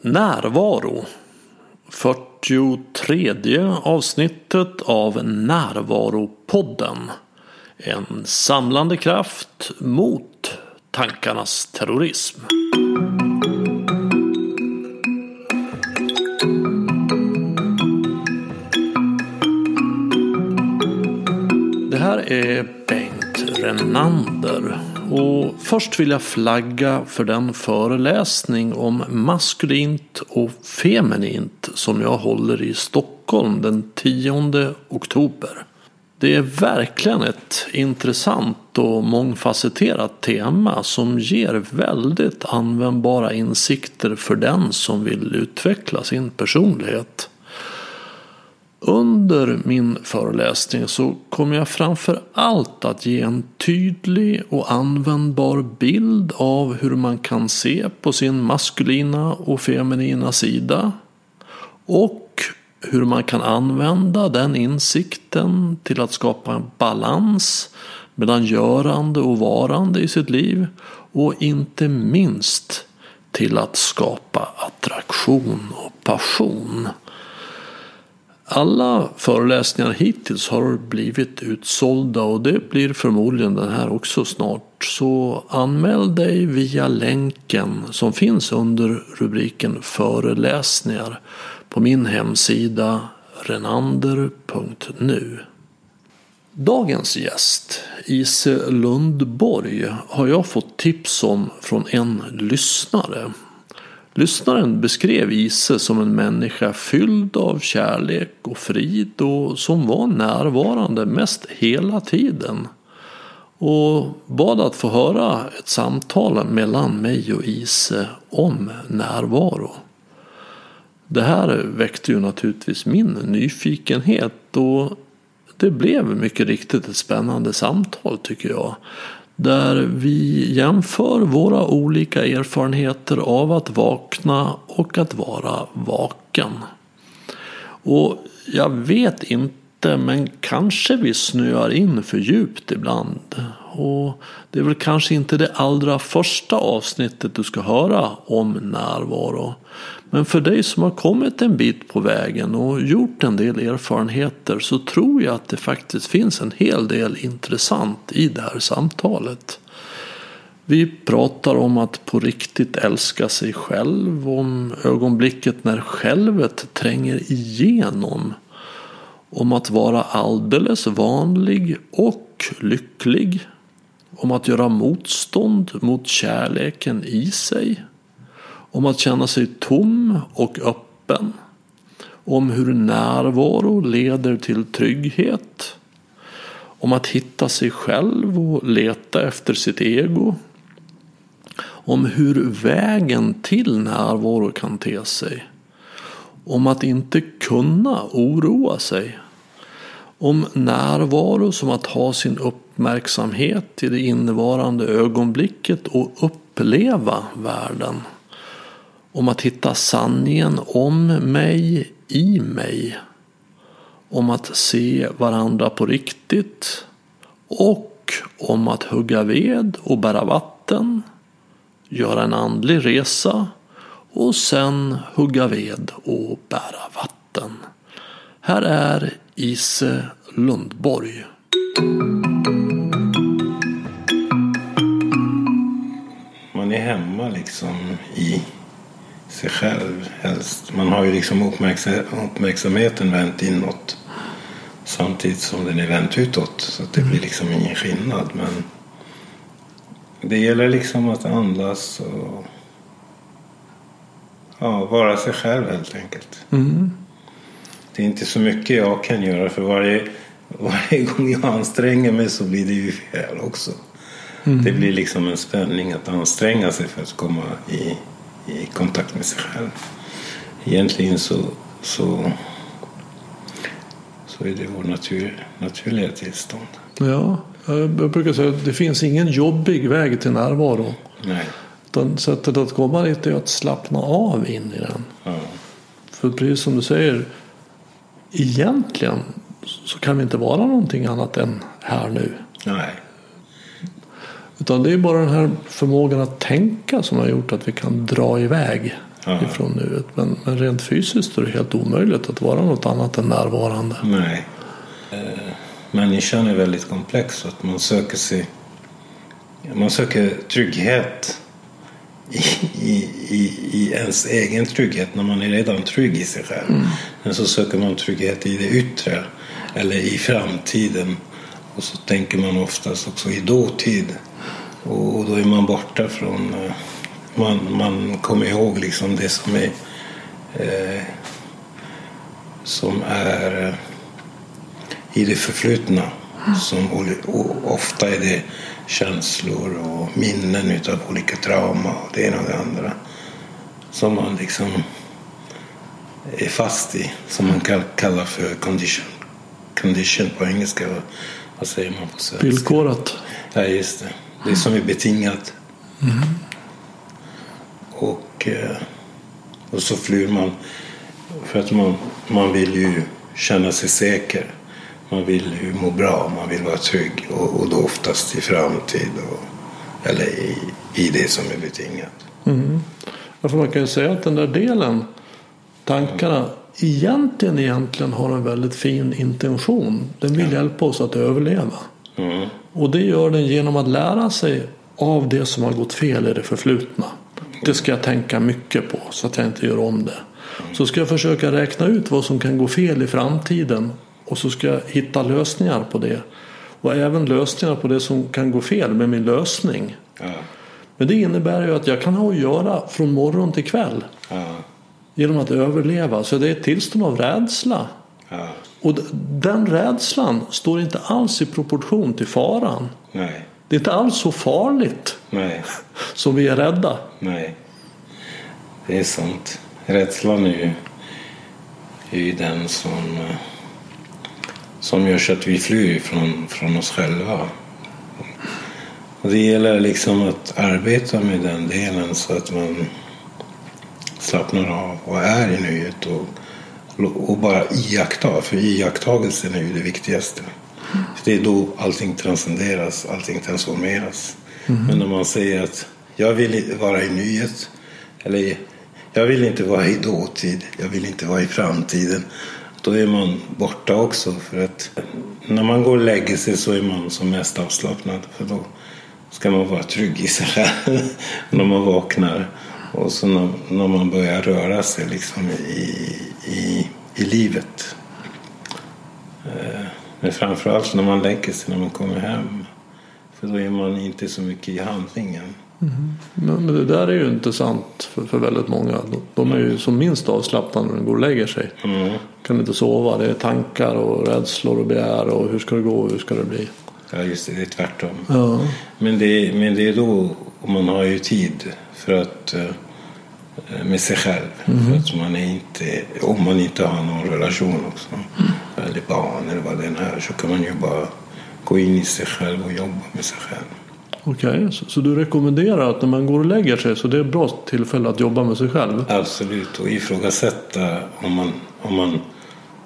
Närvaro 43 avsnittet av Närvaropodden. En samlande kraft mot tankarnas terrorism. Det här är Bengt Renander. Och först vill jag flagga för den föreläsning om maskulint och feminint som jag håller i Stockholm den 10 oktober. Det är verkligen ett intressant och mångfacetterat tema som ger väldigt användbara insikter för den som vill utveckla sin personlighet. Under min föreläsning så kommer jag framför allt att ge en tydlig och användbar bild av hur man kan se på sin maskulina och feminina sida. Och hur man kan använda den insikten till att skapa en balans mellan görande och varande i sitt liv. Och inte minst till att skapa attraktion och passion. Alla föreläsningar hittills har blivit utsålda och det blir förmodligen den här också snart. Så anmäl dig via länken som finns under rubriken föreläsningar på min hemsida renander.nu. Dagens gäst, Ise Lundborg, har jag fått tips om från en lyssnare. Lyssnaren beskrev Ise som en människa fylld av kärlek och frid och som var närvarande mest hela tiden. Och bad att få höra ett samtal mellan mig och Ise om närvaro. Det här väckte ju naturligtvis min nyfikenhet och det blev mycket riktigt ett spännande samtal tycker jag. Där vi jämför våra olika erfarenheter av att vakna och att vara vaken. Och jag vet inte men kanske vi snöar in för djupt ibland. Och det är väl kanske inte det allra första avsnittet du ska höra om närvaro. Men för dig som har kommit en bit på vägen och gjort en del erfarenheter så tror jag att det faktiskt finns en hel del intressant i det här samtalet. Vi pratar om att på riktigt älska sig själv, om ögonblicket när självet tränger igenom. Om att vara alldeles vanlig och lycklig. Om att göra motstånd mot kärleken i sig om att känna sig tom och öppen. Om hur närvaro leder till trygghet. Om att hitta sig själv och leta efter sitt ego. Om hur vägen till närvaro kan te sig. Om att inte kunna oroa sig. Om närvaro som att ha sin uppmärksamhet i det innevarande ögonblicket och uppleva världen om att hitta sanningen om mig i mig. Om att se varandra på riktigt. Och om att hugga ved och bära vatten. Göra en andlig resa. Och sen hugga ved och bära vatten. Här är Ise Lundborg. Man är hemma liksom i sig själv helst. Man har ju liksom uppmärksamheten vänt inåt samtidigt som den är vänt utåt. Så det blir liksom ingen skillnad. Men det gäller liksom att andas och ja, vara sig själv helt enkelt. Mm. Det är inte så mycket jag kan göra för varje, varje gång jag anstränger mig så blir det ju fel också. Mm. Det blir liksom en spänning att anstränga sig för att komma i i kontakt med sig själv. Egentligen så, så, så är det vår natur, naturliga tillstånd. Ja, jag brukar säga att det finns ingen jobbig väg till närvaro. Nej. Utan sättet att komma dit är att slappna av in i den. Ja. För precis som du säger, egentligen så kan vi inte vara någonting annat än här nu. Nej. Utan det är bara den här förmågan att tänka som har gjort att vi kan dra iväg. Ja. ifrån nuet. Men, men rent fysiskt är det helt omöjligt att vara något annat än närvarande. Nej. Eh, människan är väldigt komplex att man söker sig man söker trygghet i, i, i, i ens egen trygghet när man är redan trygg i sig själv. Mm. Men så söker man trygghet i det yttre eller i framtiden. Och så tänker man oftast också i dåtid. Och, och då är man borta från... eh, Man, man kommer ihåg liksom det som är... Eh, som är eh, i det förflutna. Som ofta är det känslor och minnen utav olika trauma och det ena och det andra. Som man liksom är fast i. Som man kan kalla för condition. Condition på engelska. Vad säger man på svenska? Villkorat. Ja, just det. Det som är betingat. Och, eh, och så flyr man för att man, man vill ju känna sig säker. Man vill ju må bra, man vill vara trygg och, och då oftast i framtid och, eller i, i det som är betingat. Ja, för man kan ju säga att den där delen, tankarna, egentligen, egentligen har en väldigt fin intention. Den vill hjälpa oss att överleva. Mm. Och det gör den genom att lära sig av det som har gått fel i det förflutna. Det ska jag tänka mycket på så att jag inte gör om det. Så ska jag försöka räkna ut vad som kan gå fel i framtiden och så ska jag hitta lösningar på det. Och även lösningar på det som kan gå fel med min lösning. Ja, Men det innebär ju att jag kan ha att göra från morgon till kväll ja, genom att överleva. Så det är ett tillstånd av rädsla. ja. Och den rädslan står inte alls i proportion till faran. Nej, Det är inte alls så farligt nej, som vi är rädda. nej. Det är sant. Rädslan är ju, är ju den som, eh, som gör så att vi flyr från, från oss själva. Och det gäller liksom att arbeta med den delen så att man slappnar av och är i nuet och, och bara iaktta. För iakttagelsen är ju det viktigaste. För det är då allting transcenderas, allting transformeras. Men när man säger att jag vill vara i nuet eller jag vill inte vara i dåtid, jag vill inte vara i framtiden. Då är man borta också. För att när man går och lägger sig så är man som mest avslappnad. För då ska man vara trygg i sig själv när man vaknar. Och så när, när man börjar röra sig liksom i, i, i livet. Eh, Men framförallt när man lägger sig, när man kommer hem. För då är man inte så mycket i handlingen. Men, men det där är ju inte sant för, för väldigt många. De, de är ju som minst avslappnade när de går och lägger sig. Mm. Kan inte sova. Det är tankar och rädslor och begär och hur ska det gå och hur ska det bli. Ja, just det. Det är tvärtom. Ja. Men det, men det är då man har ju tid för att eh, med sig själv. För att man är inte, om man inte har någon relation också. Eller barn eller vad det än är. Så kan man ju bara gå in i sig själv och jobba med sig själv. Okej, så, så du rekommenderar att när man går och lägger sig så det är ett bra tillfälle att jobba med sig själv? Absolut. Och ifrågasätta om man, om man,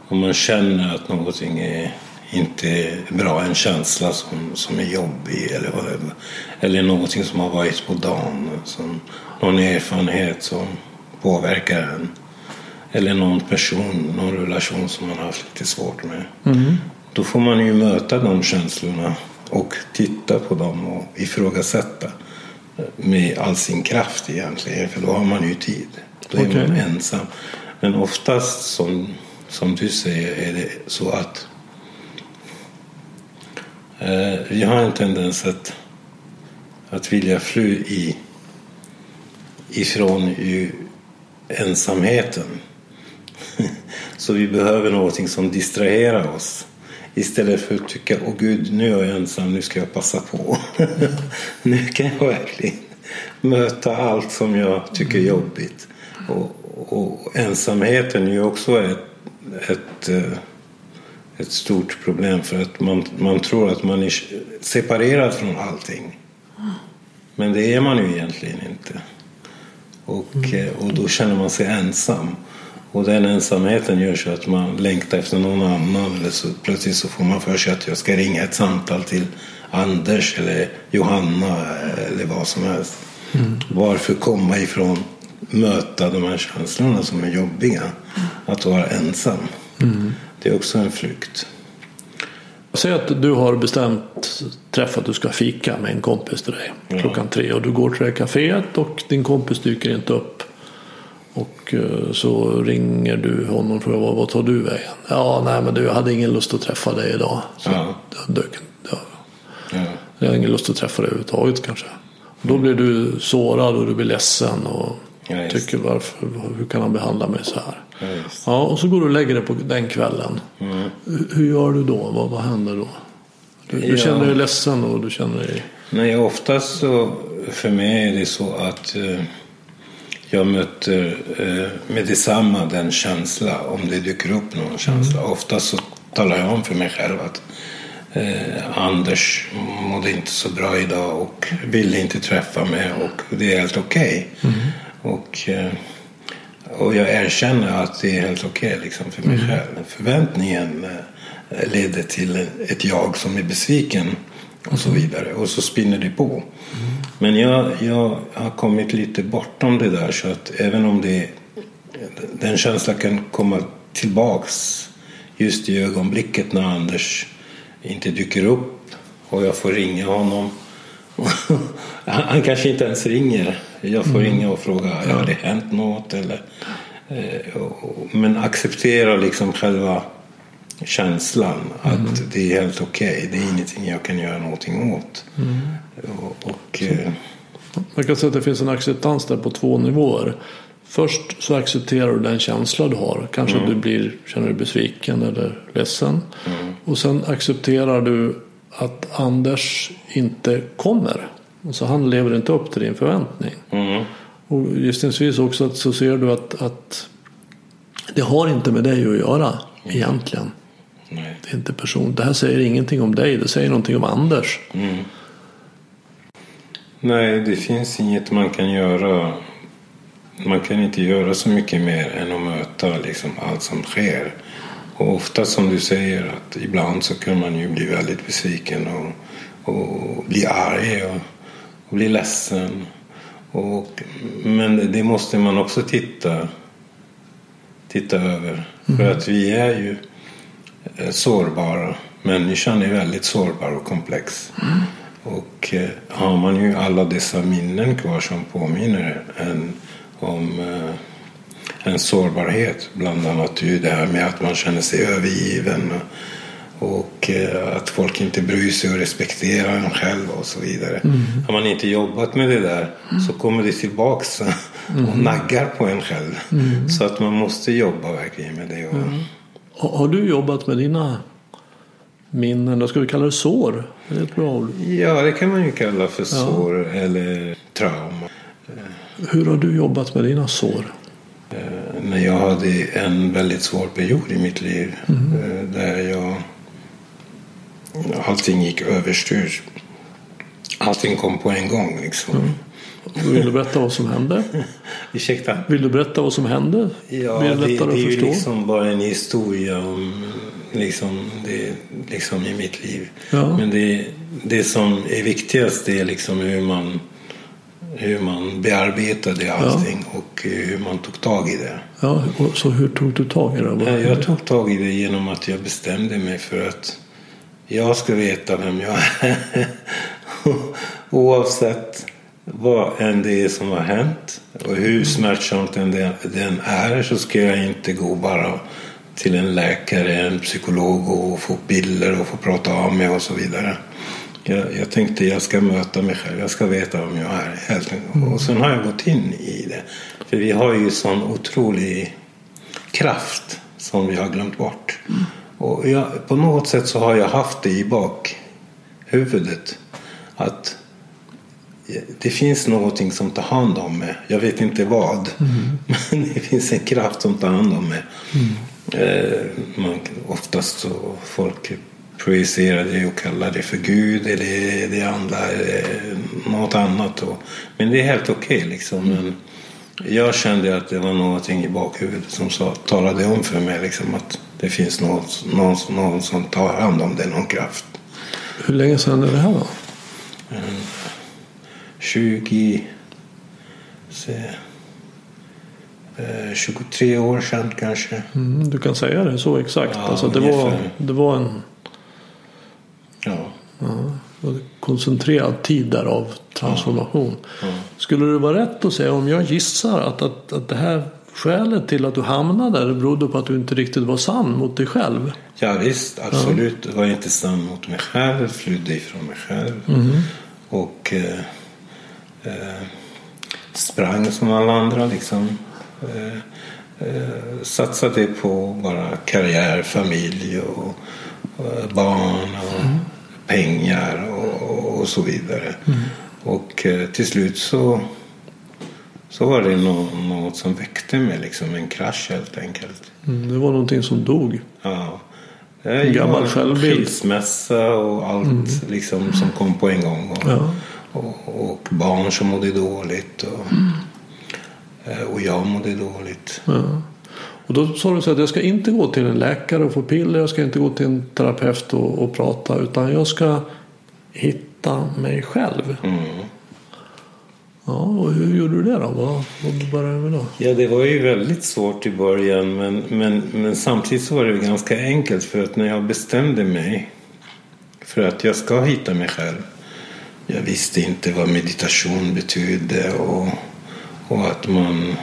om man känner att någonting är inte bra. En känsla som, som är jobbig eller. Eller någonting som har varit på dagen. Som, någon erfarenhet som påverkar en. Eller någon person, någon relation som man har haft lite svårt med. Då får man ju möta de känslorna och titta på dem och ifrågasätta med all sin kraft egentligen. För då har man ju tid. Då är Okej. man ensam. Men oftast som, som du säger är det så att vi har en tendens att, att vilja fly i, ifrån ju ensamheten. Så vi behöver någonting som distraherar oss. Istället för att tycka, åh gud, nu är jag ensam, nu ska jag passa på. nu kan jag verkligen möta allt som jag tycker är jobbigt. Och, och ensamheten är ju också ett, ett, eh, ett stort problem för att man, man tror att man är separerad från allting. Men det är man ju egentligen inte. Och, eh, och då känner man sig ensam. Och den ensamheten gör så att man längtar efter någon annan. Eller så plötsligt så får man för sig att jag ska ringa ett samtal till Anders eller Johanna eller vad som helst. Varför komma ifrån möta de här känslorna som är jobbiga. Att vara ensam. Det är också en flykt. Säg att du har bestämt träff att du ska fika med en kompis till dig Ja. klockan tre och du går till det kaféet och din kompis dyker inte upp. Och eh, så ringer du honom och frågar vad, tar du vägen? Ja, nej men du jag hade ingen lust att träffa dig idag. Så Ja. jag, dök, ja, Ja. jag har ingen lust att träffa dig överhuvudtaget kanske. Och då blir du sårad och du blir ledsen och Ja, tycker varför, hur kan han behandla mig så här? Ja. Ja, och så går du och lägger dig på den kvällen. Mm. Hur- gör du då? Vad, vad händer då? Du, du känner dig ledsen och du känner dig... Nej, oftast så för mig är det så att eh, jag möter eh, med detsamma den känsla om det dyker upp någon känsla. Oftast så talar jag om för mig själv att eh, Anders mådde inte så bra idag och ville inte träffa mig och det är helt okej. Och, eh, och jag erkänner att det är helt okej liksom för mig själv. Förväntningen eh, leder till ett jag som är besviken och så vidare. Och så spinner det på. Men jag, jag har kommit lite bortom det där så att även om det den känslan kan komma tillbaks just i ögonblicket när Anders inte dyker upp och jag får ringa honom. Han han kanske inte ens ringer. Jag får ringa och fråga har det hänt något eller eh, och- men acceptera liksom själva känslan att det är helt okej. Det är ingenting jag kan göra någonting åt. Och, och eh, Man kan säga att det finns en acceptans där på två nivåer. Först så accepterar du den känsla du har. Kanske Mm. du blir, känner dig besviken eller ledsen. Och sen accepterar du att Anders inte kommer. Alltså han lever inte upp till din förväntning. mm, Och gissningsvis också att så ser du att, att det har inte med dig att göra egentligen. nej. Det är inte person. Det här säger ingenting om dig. Det säger någonting om Anders. Nej, det finns inget man kan göra. Man kan inte göra så mycket mer än att möta liksom allt som sker. Och ofta som du säger att ibland så kan man ju bli väldigt besviken och, och bli arg och, och bli ledsen. Och, men det måste man också titta, titta över. För att vi är ju eh, sårbara. Människan är väldigt sårbar och komplex. Och eh, har man ju alla dessa minnen kvar som påminner en om eh, en sårbarhet. Bland annat ju det här med att man känner sig övergiven och, eh, att folk inte bryr sig och respekterar en själv och så vidare. Har man inte jobbat med det där så kommer det tillbaks och naggar på en själv. Så att man måste jobba verkligen med det. Och, Har har du jobbat med dina minnen? Då ska vi kalla det sår. Det är ett bra ord. Ja, det kan man ju kalla för sår eller trauma. Hur har du jobbat med dina sår? När jag hade en väldigt svår period i mitt liv eh, där jag allting gick överstyr. Allting kom på en gång liksom. Vill du berätta vad som hände? Ursäkta? Vill du berätta vad som hände? Ja, det det, det är ju liksom bara en historia om liksom, det, liksom i mitt liv. Ja. Men det, det som är viktigast är liksom hur man, hur man bearbetade allting och hur man tog tag i det. Ja, så hur tog du tag i det? Ja, Jag tog tag i det genom att jag bestämde mig för att jag ska veta vem jag är. Oavsett vad än det är som har hänt och hur smärtsamt den är så ska jag inte gå bara till en läkare, en psykolog och få piller och få prata av mig och så vidare. Jag, jag tänkte jag ska möta mig själv, jag ska veta vem jag är. Helt enkelt. Och sen har jag gått in i det. För vi har ju sån otrolig kraft som vi har glömt bort. Och jag, på något sätt så har jag haft det i bakhuvudet. Att det finns någonting som tar hand om mig. Jag vet inte vad. Men det finns en kraft som tar hand om mig. Eh, man, oftast så folk projicerar det och kallar det för Gud eller det andra eller något annat. Och, men det är helt okej liksom. Men jag kände att det var någonting i bakhuvudet som sa, talade om för mig liksom, att det finns något, någon, någon som tar hand om det, någon kraft. Hur länge sedan är det här då? 20... Se, eh, 23 år sedan kanske. Mm, du kan säga det så exakt. Ja, alltså, det, var, det var en Ja. ja, koncentrerad tid där av transformation. Skulle det vara rätt att säga om jag gissar att, att, att det här skälet till att du hamnade där berodde på att du inte riktigt var sann mot dig själv? Ja visst, absolut. Det var inte sann mot mig själv, flydde ifrån mig själv. Och eh, eh, sprang som alla andra liksom. Eh, eh, satsade på bara karriär, familj och, och barn och pengar och, och så vidare. Och eh, till slut så, så var det nå- något som väckte mig, liksom en krasch helt enkelt. Mm, det var någonting som dog. Ja. En gammal självbild. Skilsmässa och allt liksom, som kom på en gång. Och, Ja. och, och barn som mådde dåligt. Och, eh, och jag mådde dåligt. Ja. Och då sa du så att jag ska inte gå till en läkare och få piller. Jag ska inte gå till en terapeut och, och prata. Utan jag ska hitta mig själv. Mm. Ja, och hur gjorde du det då? Vad, vad började med då? Ja, det var ju väldigt svårt i början men, men, men samtidigt så var det ganska enkelt för att när jag bestämde mig för att jag ska hitta mig själv. Jag visste inte vad meditation betydde och, och att man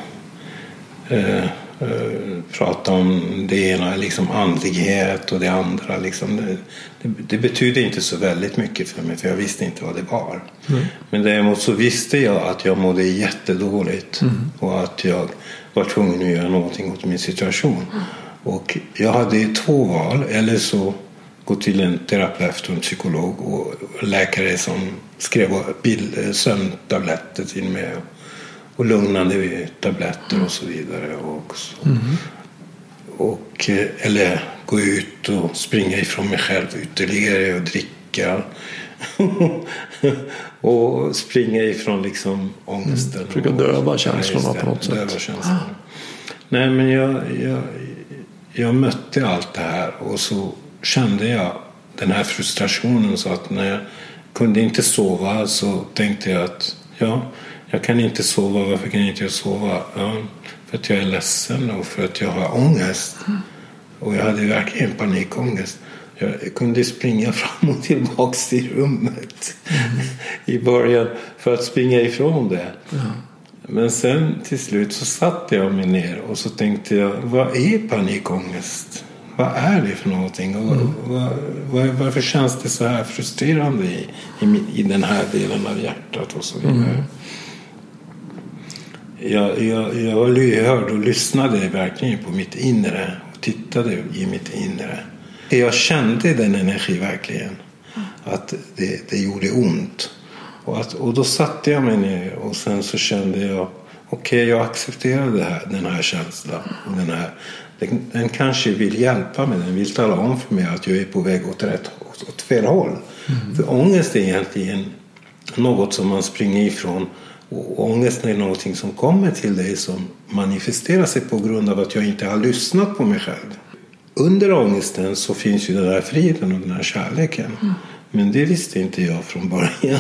eh, eh, pratar om det ena, liksom andlighet och det andra. Liksom. Det, det, det betyder inte så väldigt mycket för mig för jag visste inte vad det var. Men däremot så visste jag att jag mådde jättedåligt och att jag var tvungen att göra någonting åt min situation. Och jag hade två val, eller så gå till en terapeut och en psykolog och läkare som skrev bild, sömntabletter till mig och lugnande tabletter och så vidare. Och så. Och, eh, eller gå ut och springa ifrån mig själv ytterligare och dricka. och springa ifrån liksom ångesten. Mm, försöka döva känslorna på något sätt. Känslorna. Nej men jag, jag, jag mötte allt det här och så kände jag den här frustrationen så att när jag kunde inte sova så tänkte jag att ja, jag kan inte sova. Varför kan inte jag sova? Ja, för att jag är ledsen och för att jag har ångest. Och jag hade verkligen panikångest. Jag kunde springa fram och tillbaka till rummet i början för att springa ifrån det. Men sen till slut så satte jag mig ner och så tänkte jag, vad är panikångest? Vad är det för någonting? Och vad, vad, varför känns det så här frustrerande i, i, min- i den här delen av hjärtat och så vidare? Jag, jag, jag var lyhörd och lyssnade verkligen på mitt inre och tittade i mitt inre. Jag kände den energi verkligen. Att det, det gjorde ont. Och, att, och då satte jag mig ner och sen så kände jag okej, jag accepterar här, den här känslan. Och den, här, den, den kanske vill hjälpa mig, den vill tala om för mig att jag är på väg åt, rätt, åt, åt fel håll. För ångest är egentligen något som man springer ifrån. Och ångesten är någonting som kommer till dig som manifesterar sig på grund av att jag inte har lyssnat på mig själv. Under ångesten så finns ju den här friden och den här kärleken. Men det visste inte jag från början.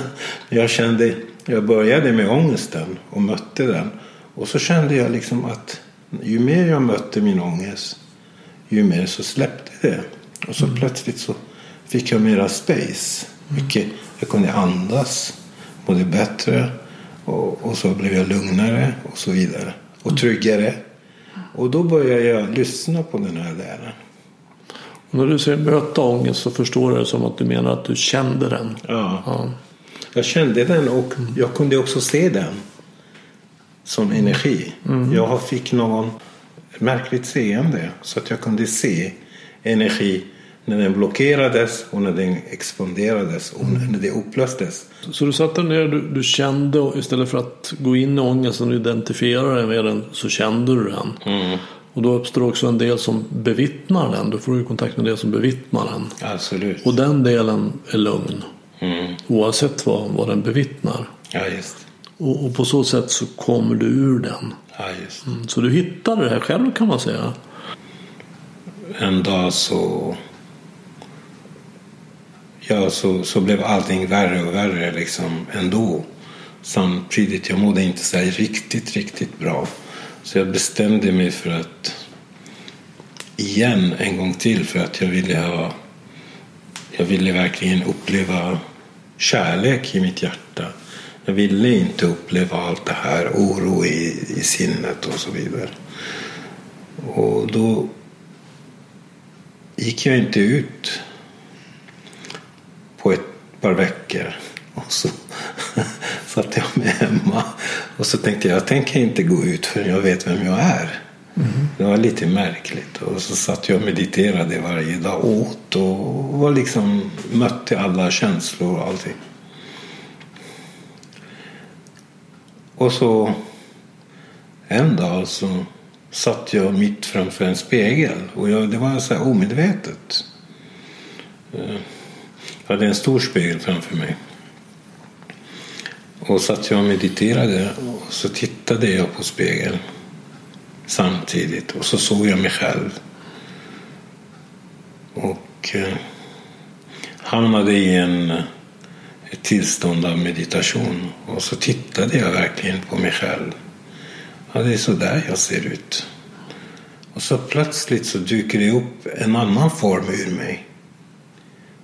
Jag kände, jag började med ångesten och mötte den. Och så kände jag liksom att ju mer jag mötte min ångest ju mer så släppte det. Och så plötsligt så fick jag mera space. Mycket, jag kunde andas, mådde bättre och, och så blev jag lugnare och så vidare. Och tryggare. Och då började jag lyssna på den här delen. Och när du säger möta ångest så förstår jag det som att du menar att du kände den. Ja. Ja. Jag kände den och jag kunde också se den som energi. Jag fick någon märkligt seende så att jag kunde se energi när den blockerades och när den expanderades och när det upplöstes. Så du satte ner, du, du kände istället för att gå in i ångesten och identifiera dig med den så kände du den. Och då uppstår också en del som bevittnar den. Du får ju kontakt med det som bevittnar den. Absolut. Och den delen är lugn. Mm. Oavsett vad, vad den bevittnar. Ja, just. Och, och på så sätt så kommer du ur den. Ja, just. Mm, Så du hittade det här själv kan man säga. En dag så... Ja, så, så blev allting värre och värre liksom ändå. Samtidigt, jag mådde inte så här riktigt, riktigt bra. Så jag bestämde mig för att igen en gång till för att jag ville ha jag ville verkligen uppleva kärlek i mitt hjärta. Jag ville inte uppleva allt det här, oro i, i sinnet och så vidare. Och då gick jag inte ut par veckor. Och så satt jag mig hemma. Och så tänkte jag, jag tänker inte gå ut förrän jag vet vem jag är. Mm. Det var lite märkligt. Och så satt jag och mediterade varje dag. Åt och var liksom, mötte alla känslor och allting. Och så en dag så satt jag mitt framför en spegel. Och jag, det var så här omedvetet. Jag hade en stor spegel framför mig. Och satt jag och mediterade och så tittade jag på spegeln samtidigt och så såg jag mig själv. Och eh, hamnade i en, eh, ett tillstånd av meditation. Och så tittade jag verkligen på mig själv. Ja, det är så där jag ser ut. Och så plötsligt så dyker det upp en annan form ur mig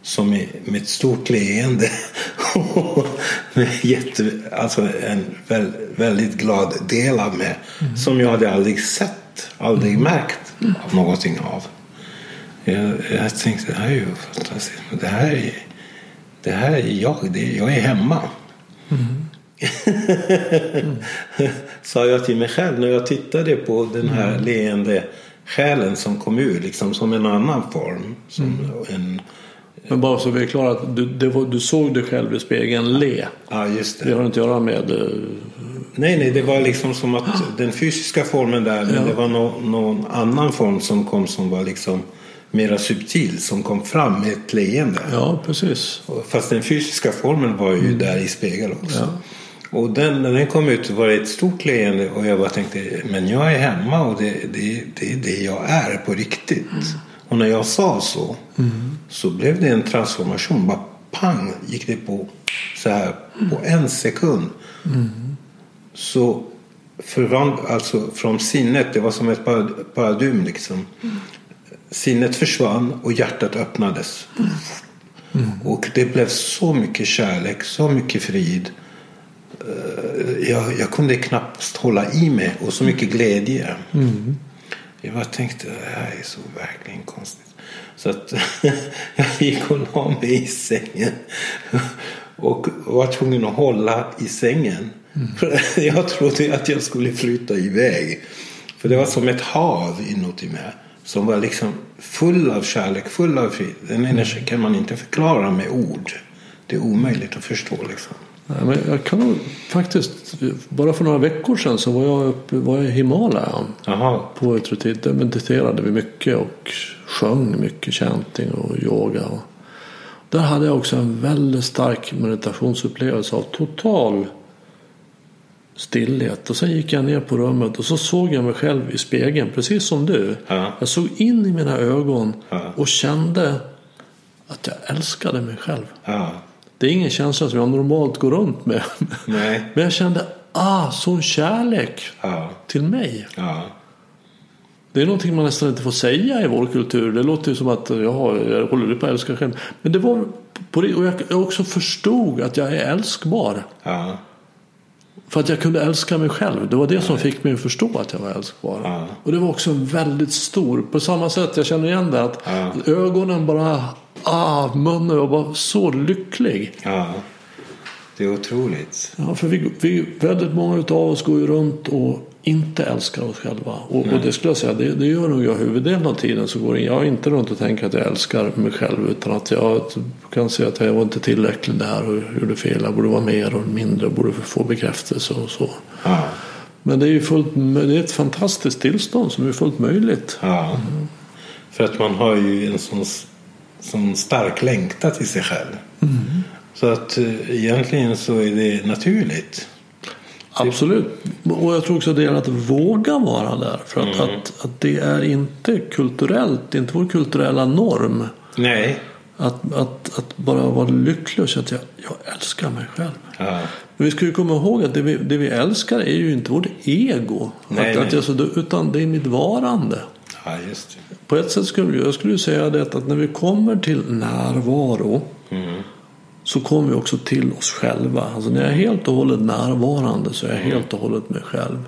som med ett stort leende med jätte, alltså en väldigt glad del av mig mm. som jag hade aldrig sett, aldrig mm. märkt mm. av någonting av. Jag, jag tänkte det här är ju fantastiskt. Det här är, det här är jag, det, jag är hemma. Mm. Sa jag till mig själv när jag tittade på den här mm. leende själen som kom ur liksom som en annan form. Som mm. en, men bara så vi är klara, att du, var, du såg dig själv i spegeln le. Ja, just det. Det har inte att göra med... Uh... Nej, nej, det var liksom som att den fysiska formen där, men ja. det var no, någon annan form som kom som var liksom mera subtil, som kom fram med ett leende. Ja, precis. Fast den fysiska formen var ju mm. där i spegeln också. Ja. Och den, när den kom ut var det ett stort leende och jag bara tänkte, men jag är hemma och det, det, det är det jag är på riktigt. Mm. Och när jag sa så mm. så blev det en transformation. Bara pang gick det på så här på en sekund. Mm. Så förvand, alltså från sinnet, det var som ett paradigm liksom. Mm. Sinnet försvann och hjärtat öppnades. Mm. Och det blev så mycket kärlek, så mycket frid. Eh, jag, jag kunde knappt hålla i mig och så mycket glädje. Mm. Jag bara tänkte, det här är så verkligen konstigt. Så att jag gick och la mig i sängen. Och var tvungen att hålla i sängen. Mm. jag trodde att jag skulle flytta iväg. För det var som ett hav inuti mig. Som var liksom full av kärlek, full av frid. Den energin kan man inte förklara med ord. Det är omöjligt att förstå liksom. Men jag kan nog faktiskt, bara för några veckor sedan så var jag uppe var jag i Himalaya. Aha. På ett retreat. Där mediterade vi mycket och sjöng mycket chanting och yoga. Där hade jag också en väldigt stark meditationsupplevelse av total stillhet. Och sen gick jag ner på rummet och så såg jag mig själv i spegeln, precis som du. Ja. Jag såg in i mina ögon ja. och kände att jag älskade mig själv. Ja. Det är ingen känsla som jag normalt går runt med. Nej. Men jag kände, ah, sån kärlek ja. till mig. Ja. Det är någonting man nästan inte får säga i vår kultur. Det låter ju som att jaha, jag håller på att älska själv. Men det var på det, och jag också förstod att jag är älskbar. Ja. För att jag kunde älska mig själv. Det var det som fick mig att förstå att jag var älskbar. Ja. Och det var också väldigt stor. På samma sätt, jag känner igen det. Att ja. ögonen bara, ah, munnen var bara så lycklig. Ja. Det är otroligt. Ja, för vi, vi, väldigt många av oss går ju runt och inte älskar oss själva. Och, och det skulle jag säga, det, det, gör nog jag huvuddelen av tiden. Så går jag inte runt och tänker att jag älskar mig själv. Utan att jag kan säga att jag var inte tillräcklig där och gjorde fel. Jag borde vara mer och mindre och borde få bekräftelse och så. Ja. Men det är ju fullt, det är ett fantastiskt tillstånd som är fullt möjligt. Ja. Mm. För att man har ju en sån, sån stark längtan till sig själv. Mm. Så att eh, egentligen så är det naturligt. Absolut. Och jag tror också det är att våga vara där. För att, mm. att, att, det är inte kulturellt, det är inte vår kulturella norm. Nej. Att, att, att bara vara lycklig och känna att jag, jag älskar mig själv. Ja. Men vi ska ju komma ihåg att det vi, det vi älskar är ju inte vårt ego. Nej, att, nej. Att jag, utan det är mitt varande. ja, just det. På ett sätt skulle jag skulle säga det att när vi kommer till närvaro Mm. så kommer vi också till oss själva. Alltså när jag är helt och hållet närvarande så är jag helt och hållet mig själv.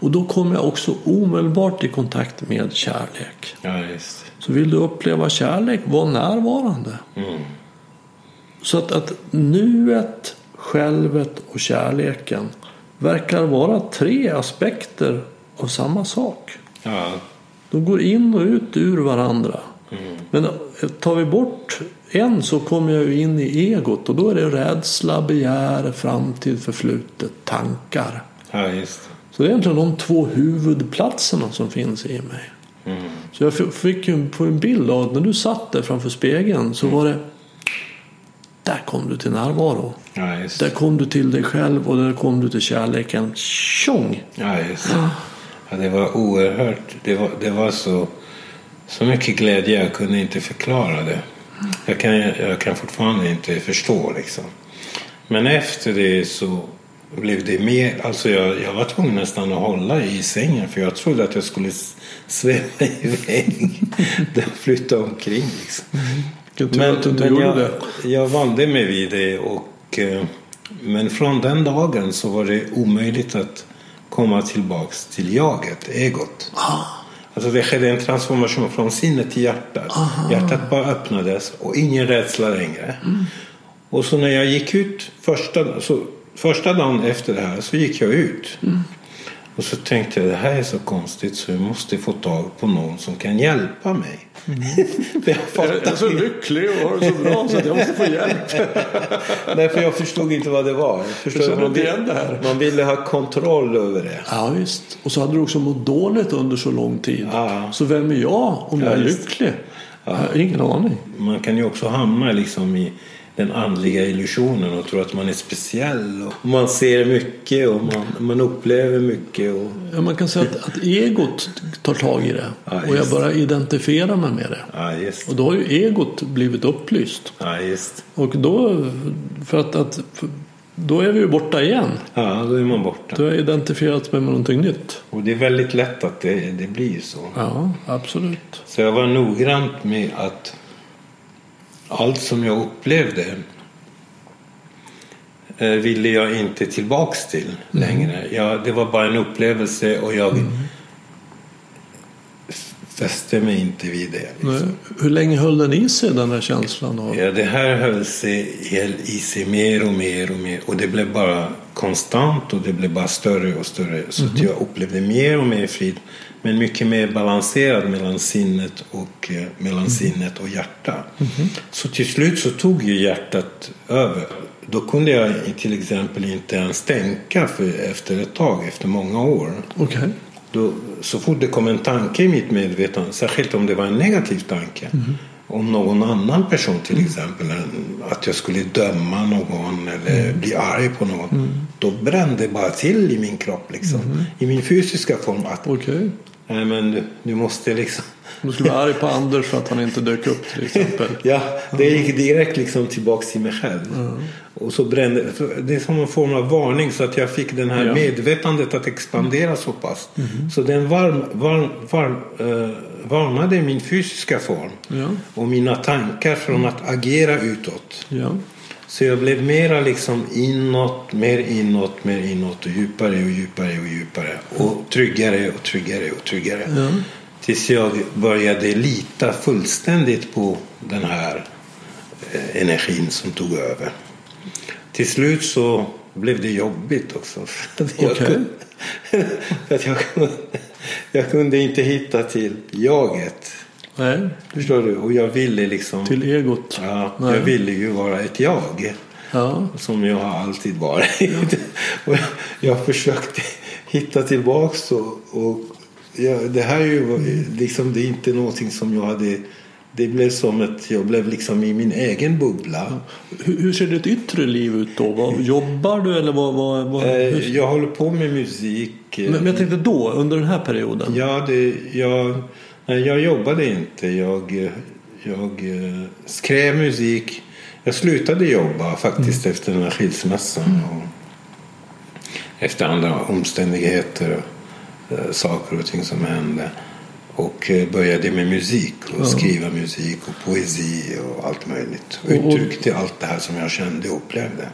Och då kommer jag också omedelbart i kontakt med kärlek. Ja. Så vill du uppleva kärlek, var närvarande. Mm. Så att, att nuet, självet och kärleken verkar vara tre aspekter av samma sak. Ja, De går in och ut ur varandra. Men tar vi bort en så kommer jag ju in i egot och då är det rädsla, begär, framtid, förflutet, tankar. ja just. Så det är egentligen de två huvudplatserna som finns i mig. Mm. Så jag fick ju en- på en bild av att när du satt där framför spegeln så var det där kom du till närvaro. Ja, Där kom du till dig själv och där kom du till kärleken. Tjong! Ja. Ja, det var oerhört. Det var, det var så, så mycket glädje jag kunde inte förklara det. Jag kan, jag kan fortfarande inte förstå liksom. Men efter det så blev det mer. Alltså jag, jag var tvungen nästan att hålla i sängen för jag trodde att jag skulle sväva iväg. Flytta omkring liksom. Att du inte gjorde jag, jag valde mig vid det och eh, men från den dagen så var det omöjligt att komma tillbaks till jaget, egot. Alltså det skedde en transformation från sinnet till hjärtat. Hjärtat bara öppnades och ingen rädsla längre. Och så när jag gick ut första, så, första dagen efter det här så gick jag ut. Och så tänkte jag det här är så konstigt så jag måste få tag på någon som kan hjälpa mig. För jag fattade så lycklig och har det så bra så att jag måste få hjälp. Nej, för jag förstod inte vad det var. Förstår Jag man, vill- igen det här. man ville ha kontroll över det. Ja visst. Och så hade du också mått dåligt under så lång tid. Ja. Så vem är jag om jag är lycklig? Jag har ingen aning. Man kan ju också hamna liksom i den andliga illusionen och tro att man är speciell. Och man ser mycket och man, man upplever mycket. Och, Ja, man kan säga att, att egot tar tag i det. Ja, och jag just. börjar identifiera mig med det. ja. Och då har ju egot blivit upplyst. Ja. Och då, för att, att, för, då är vi ju borta igen. Ja, då är man borta. Då har jag identifierat med någonting nytt. Och det är väldigt lätt att det, det blir så. Ja, absolut. Så jag var noggrant med att allt som jag upplevde eh, ville jag inte tillbaks till längre. Jag, det var bara en upplevelse och jag f- fäste mig inte vid det. Liksom. Hur länge höll den i sig den där känslan? Av, Ja, det här höll sig i sig mer och mer och mer och det blev bara konstant och det blev bara större och större. Så att jag upplevde mer och mer frid men mycket mer balanserad mellan sinnet och, eh, mellan sinnet och hjärta. Så till slut så tog ju hjärtat över. Då kunde jag till exempel inte ens tänka för efter ett tag, efter många år. Okej. Då, så fort det kom en tanke i mitt medvetande, särskilt om det var en negativ tanke, om någon annan person till exempel, en- att jag skulle döma någon eller bli arg på någon, då brände det bara till i min kropp, liksom. i min fysiska form. Att, Okej. Nej men du, du måste liksom... Du skulle vara arg på Anders för att han inte dök upp till exempel. Ja, det gick direkt liksom tillbaks till mig själv. Och så brände, det är som en form av varning så att jag fick den här Ja. medvetandet att expandera så pass. Så den varm, varm, varm, eh, varmade min fysiska form Ja. och mina tankar från att agera utåt. Ja. Så jag blev mera liksom inåt, mer inåt, mer inåt och djupare och djupare och djupare. Och tryggare och tryggare och tryggare. Ja. Tills jag började lita fullständigt på den här eh, energin som tog över. Till slut så blev det jobbigt också. För att jag, kunde, för att jag, kunde, jag kunde inte hitta till jaget. Nej, Förstår du? Och jag ville liksom... till egot. Ja, Nej. jag ville ju vara ett jag. Ja. Som jag har alltid varit. och jag, försökte hitta tillbaks och, och ja, det här är ju liksom, det är inte någonting som jag hade det blev som att jag blev liksom i min egen bubbla. Hur, hur ser ditt yttre liv ut då? Vad, jobbar du eller vad? vad, vad Eh, hur, Jag håller på med musik. eh, men, men jag tänkte då, under den här perioden. Ja, det, jag, nej, jag jobbade inte. Jag, jag eh, skrev musik. Jag slutade jobba faktiskt Mm. efter den här skilsmässan. Och efter andra omständigheter och eh, saker och ting som hände. Och eh, började med musik och skriva musik och poesi och allt möjligt. Och uttryckte allt det här som jag kände och upplevde.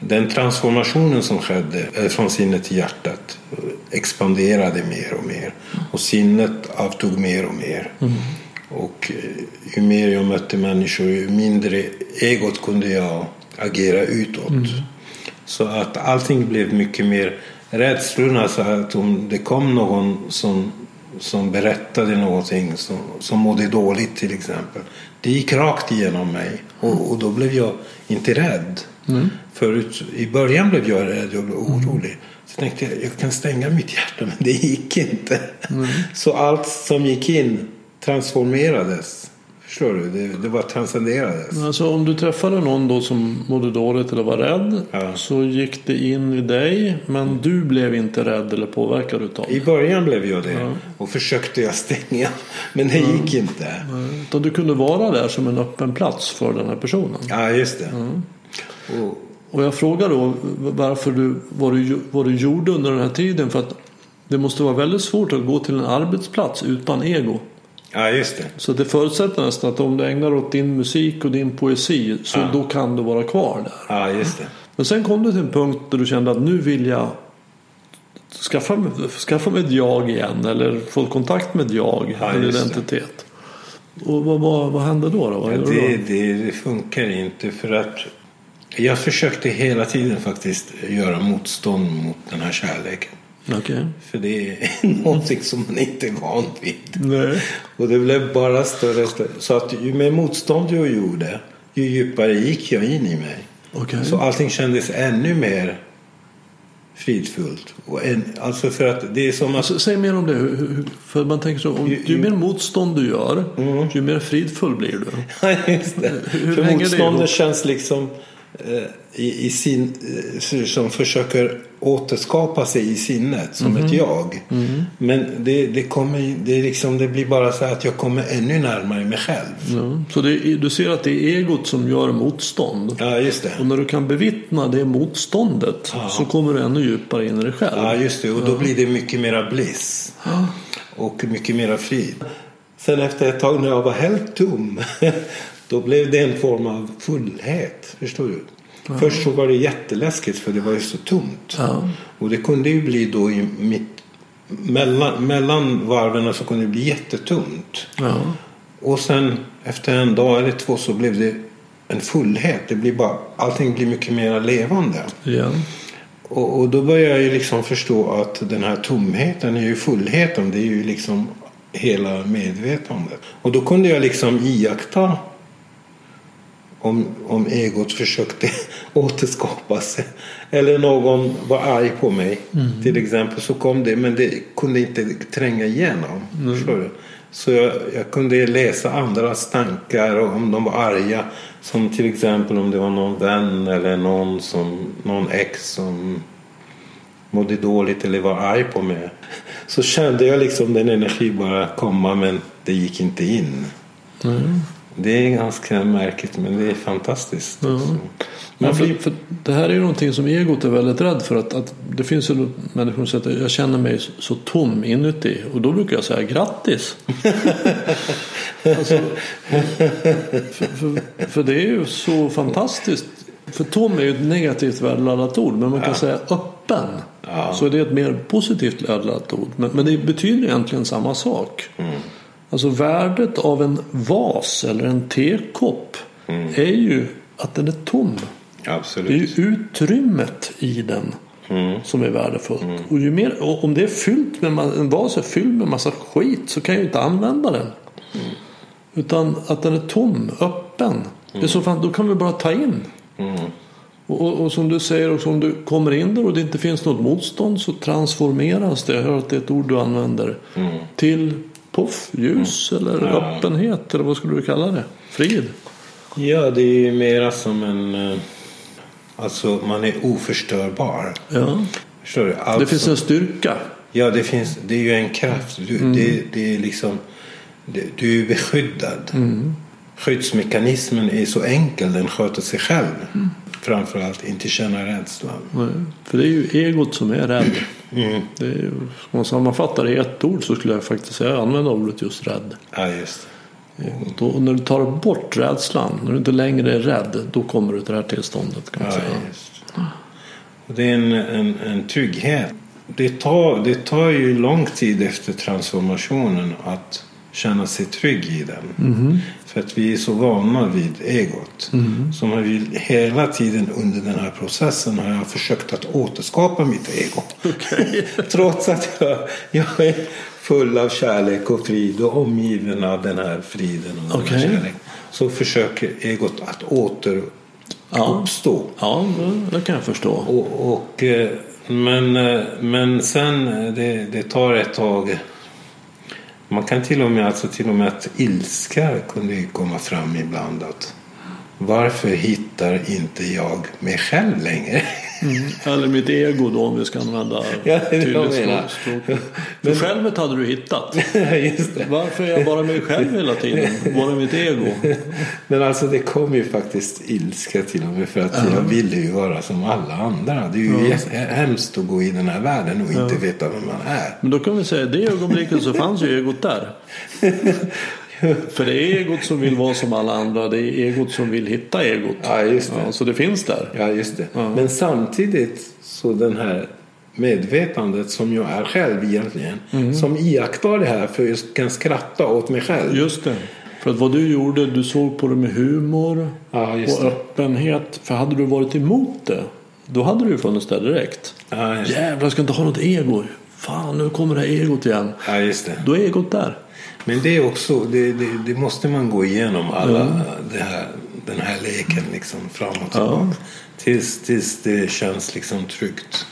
Den transformationen som skedde eh, från sinnet till hjärtat eh, expanderade mer och mer. Och sinnet avtog mer och mer. Och eh, ju mer jag mötte människor, ju mindre egot kunde jag agera utåt. Så att allting blev mycket mer rädslorna. Så att om det kom någon som, som berättade någonting som, som mådde dåligt till exempel. Det gick rakt igenom mig. Och, och då blev jag inte rädd. Förut, I början blev jag rädd och orolig. Så tänkte jag jag kan stänga mitt hjärta men det gick inte. Så allt som gick in transformerades. Förstår du? Det, det bara transcenderades. Alltså om du träffade någon då som mådde dåligt eller var rädd Ja. så gick det in i dig men du blev inte rädd eller påverkad utav I det. början blev jag det och försökte jag stänga. Men det gick inte. Utan du kunde vara där som en öppen plats för den här personen. Ja, just det. Och, Och jag frågar då varför du, vad, du, vad du gjorde under den här tiden. För att det måste vara väldigt svårt att gå till en arbetsplats utan ego. ja, just det. Så det förutsätter nästan att om du ägnar åt din musik och din poesi så då kan du vara kvar där. Ja, just det. Men sen kom du till en punkt där du kände att nu vill jag skaffa, skaffa mig ett jag igen eller få kontakt med ett jag, Ja, en identitet. Och vad, vad, vad hände då? då? Vad Ja, det, då? det funkar inte för att jag försökte hela tiden faktiskt göra motstånd mot den här kärleken. Okej. För det är någonting som man inte är van vid. Nej. Och det blev bara större och större. Så att ju mer motstånd jag gjorde, ju djupare gick jag in i mig. Okej. Så allting kändes ännu mer fridfullt. Och en, alltså för att det är som att... Alltså, säg mer om det. Hur- hur- För man tänker så, om, Ju- ju ju- mer motstånd du gör, ju mer fridfull blir du. Ja, just det. Hur för motståndet känns liksom i, i sin, eh, som försöker återskapa sig i sinnet som Mhm. ett jag. Mm. Men det, det, kommer, det, liksom, det blir bara så att jag kommer ännu närmare mig själv. Ja. Så det, du ser att det är egot som gör motstånd. Ja, just det. Och när du kan bevittna det motståndet så kommer du ännu djupare in i dig själv. Ja, just det. Och då blir det mycket mera bliss. Och mycket mera frid. Sen efter ett tag när jag var helt tom. Då blev det en form av fullhet. Förstår du? Först så var det jätteläskigt för det var ju så tomt. Ja. Och det kunde ju bli då i mitt... Mellan, mellan varven så kunde det bli jättetomt. Ja. Och sen efter en dag eller två så blev det en fullhet. Det blir bara, allting blir mycket mer levande. Och, och då börjar jag ju liksom förstå att den här tomheten är ju fullheten. Det är ju liksom hela medvetandet. Och då kunde jag liksom iaktta om, om egot försökte återskapa sig. Eller någon var arg på mig till exempel. Så kom det men det kunde inte tränga igenom. Du? Så jag, jag kunde läsa andras tankar och om de var arga. Som till exempel om det var någon vän eller någon, som, någon ex som mådde dåligt eller var arg på mig. Så kände jag liksom den energi bara komma men det gick inte in. Mm. Det är ganska märkligt men det är fantastiskt. Ja. också. Men för, för det här är ju någonting som egot är väldigt rädd för. Att, att det finns ju människor som säger att jag känner mig så, tom inuti. Och då brukar jag säga grattis. alltså, för, för, för det är ju så fantastiskt. För tom är ju ett negativt värdeladdat ord. Men man kan säga öppen. Ja. Så är det ett mer positivt värdeladdat ord. Men, men det betyder egentligen samma sak. Alltså värdet av en vas eller en tekopp är ju att den är tom. Det är absolut. ju utrymmet i den som är värdefullt. Och ju mer, och om det är fyllt med en vas är fylld med massa skit så kan jag ju inte använda den. Utan att den är tom, öppen. Det är så fan, då kan vi bara ta in. Och, och, och som du säger, och om du kommer in där och det inte finns något motstånd så transformeras det. Jag hör att det är ett ord du använder. Till poff, ljus eller öppenhet eller vad skulle du kalla det? Frid. Ja, det är ju mera som en... eh, Alltså man är oförstörbar. Ja. Förstår du? Allt Det finns en styrka. Ja, det finns. Det är ju en kraft. Du, Mm. det, det är liksom... du, du är beskyddad. Skyddsmekanismen är så enkel, den sköter sig själv. Framförallt inte känna rädsla. Nej, För det är ju egot som är rädd. Det är om man sammanfattar det i ett ord så skulle jag faktiskt säga använda ordet just rädd. Ja, just. Egot. Och när du tar bort rädslan, när du inte längre är rädd, då kommer du till det här tillståndet kan man Ja, säga. det är en, en, en trygghet. Det tar, det tar ju lång tid efter transformationen att känna sig trygg i den. För att vi är så vana vid egot. Så man vill, hela tiden under den här processen har jag försökt att återskapa mitt ego. Trots att jag, jag är full av kärlek och frid och omgiven av den här friden och här kärleken. Så försöker egot att återuppstå. Ja, det- det kan jag förstå. Och, och, eh, men, eh, men sen eh, det, det tar ett tag. Man kan till och med, alltså till och med att ilska kunde ju komma fram ibland. Att varför hittar inte jag mig själv längre? Eller mitt ego då om vi ska använda Ja, tydligt språk. För självet hade du hittat. Varför är jag bara mig själv hela tiden? Var är mitt ego? Men alltså det kom ju faktiskt ilska till och med för att jag ville ju vara som alla andra. Det är ju ja. hemskt att gå i den här världen och inte veta vem man är. Men då kan vi säga i det ögonblicket så fanns ju egot där. För det är egot som vill vara som alla andra. Det är egot som vill hitta egot. Ja, just det. Ja, så det finns där. Ja, just det. Ja. Men samtidigt så den här medvetandet som jag är själv egentligen. Som iakttar det här för jag kan skratta åt mig själv. Just det. För att vad du gjorde, du såg på det med humor Ja, och det. öppenhet. För hade du varit emot det, då hade du ju funnits där direkt. Ja. Jävlar, jag ska inte ha något ego. Fan, nu kommer det här egot igen. Ja, just det. Då är egot där. Men det är också, det, det, det måste man gå igenom alla det här, den här leken liksom fram och tillbaka. Tills, tills det känns liksom tryggt.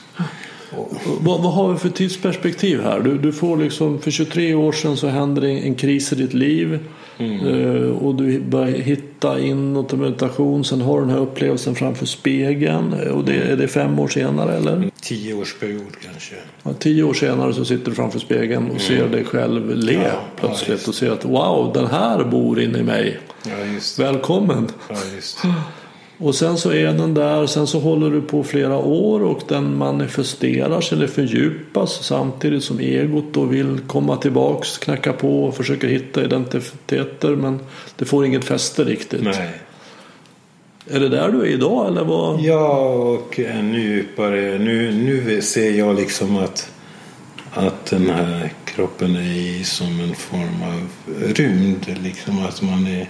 Vad, vad har vi för tidsperspektiv här? Du, du får liksom, för 23 år sedan så händer det en kris i ditt liv. Eh, och du börjar hitta inåt i meditation. Sen har du den här upplevelsen framför spegeln. Eh, Och det, är det fem år senare eller? en tioårsperiod kanske. Ja, tio år senare så sitter du framför spegeln och ser dig själv le Ja, ja, plötsligt. just. och ser att wow, den här bor inne i mig. Ja. Välkommen! Och sen så är den där, sen så håller du på flera år och den manifesterar sig eller fördjupas samtidigt som egot då vill komma tillbaks, knacka på och försöker hitta identiteter men det får inget fäste riktigt. Nej. Är det där du är idag eller vad? Ja, och ännu djupare. Nu, nu ser jag liksom att, att den här kroppen är i som en form av rymd. Liksom att man är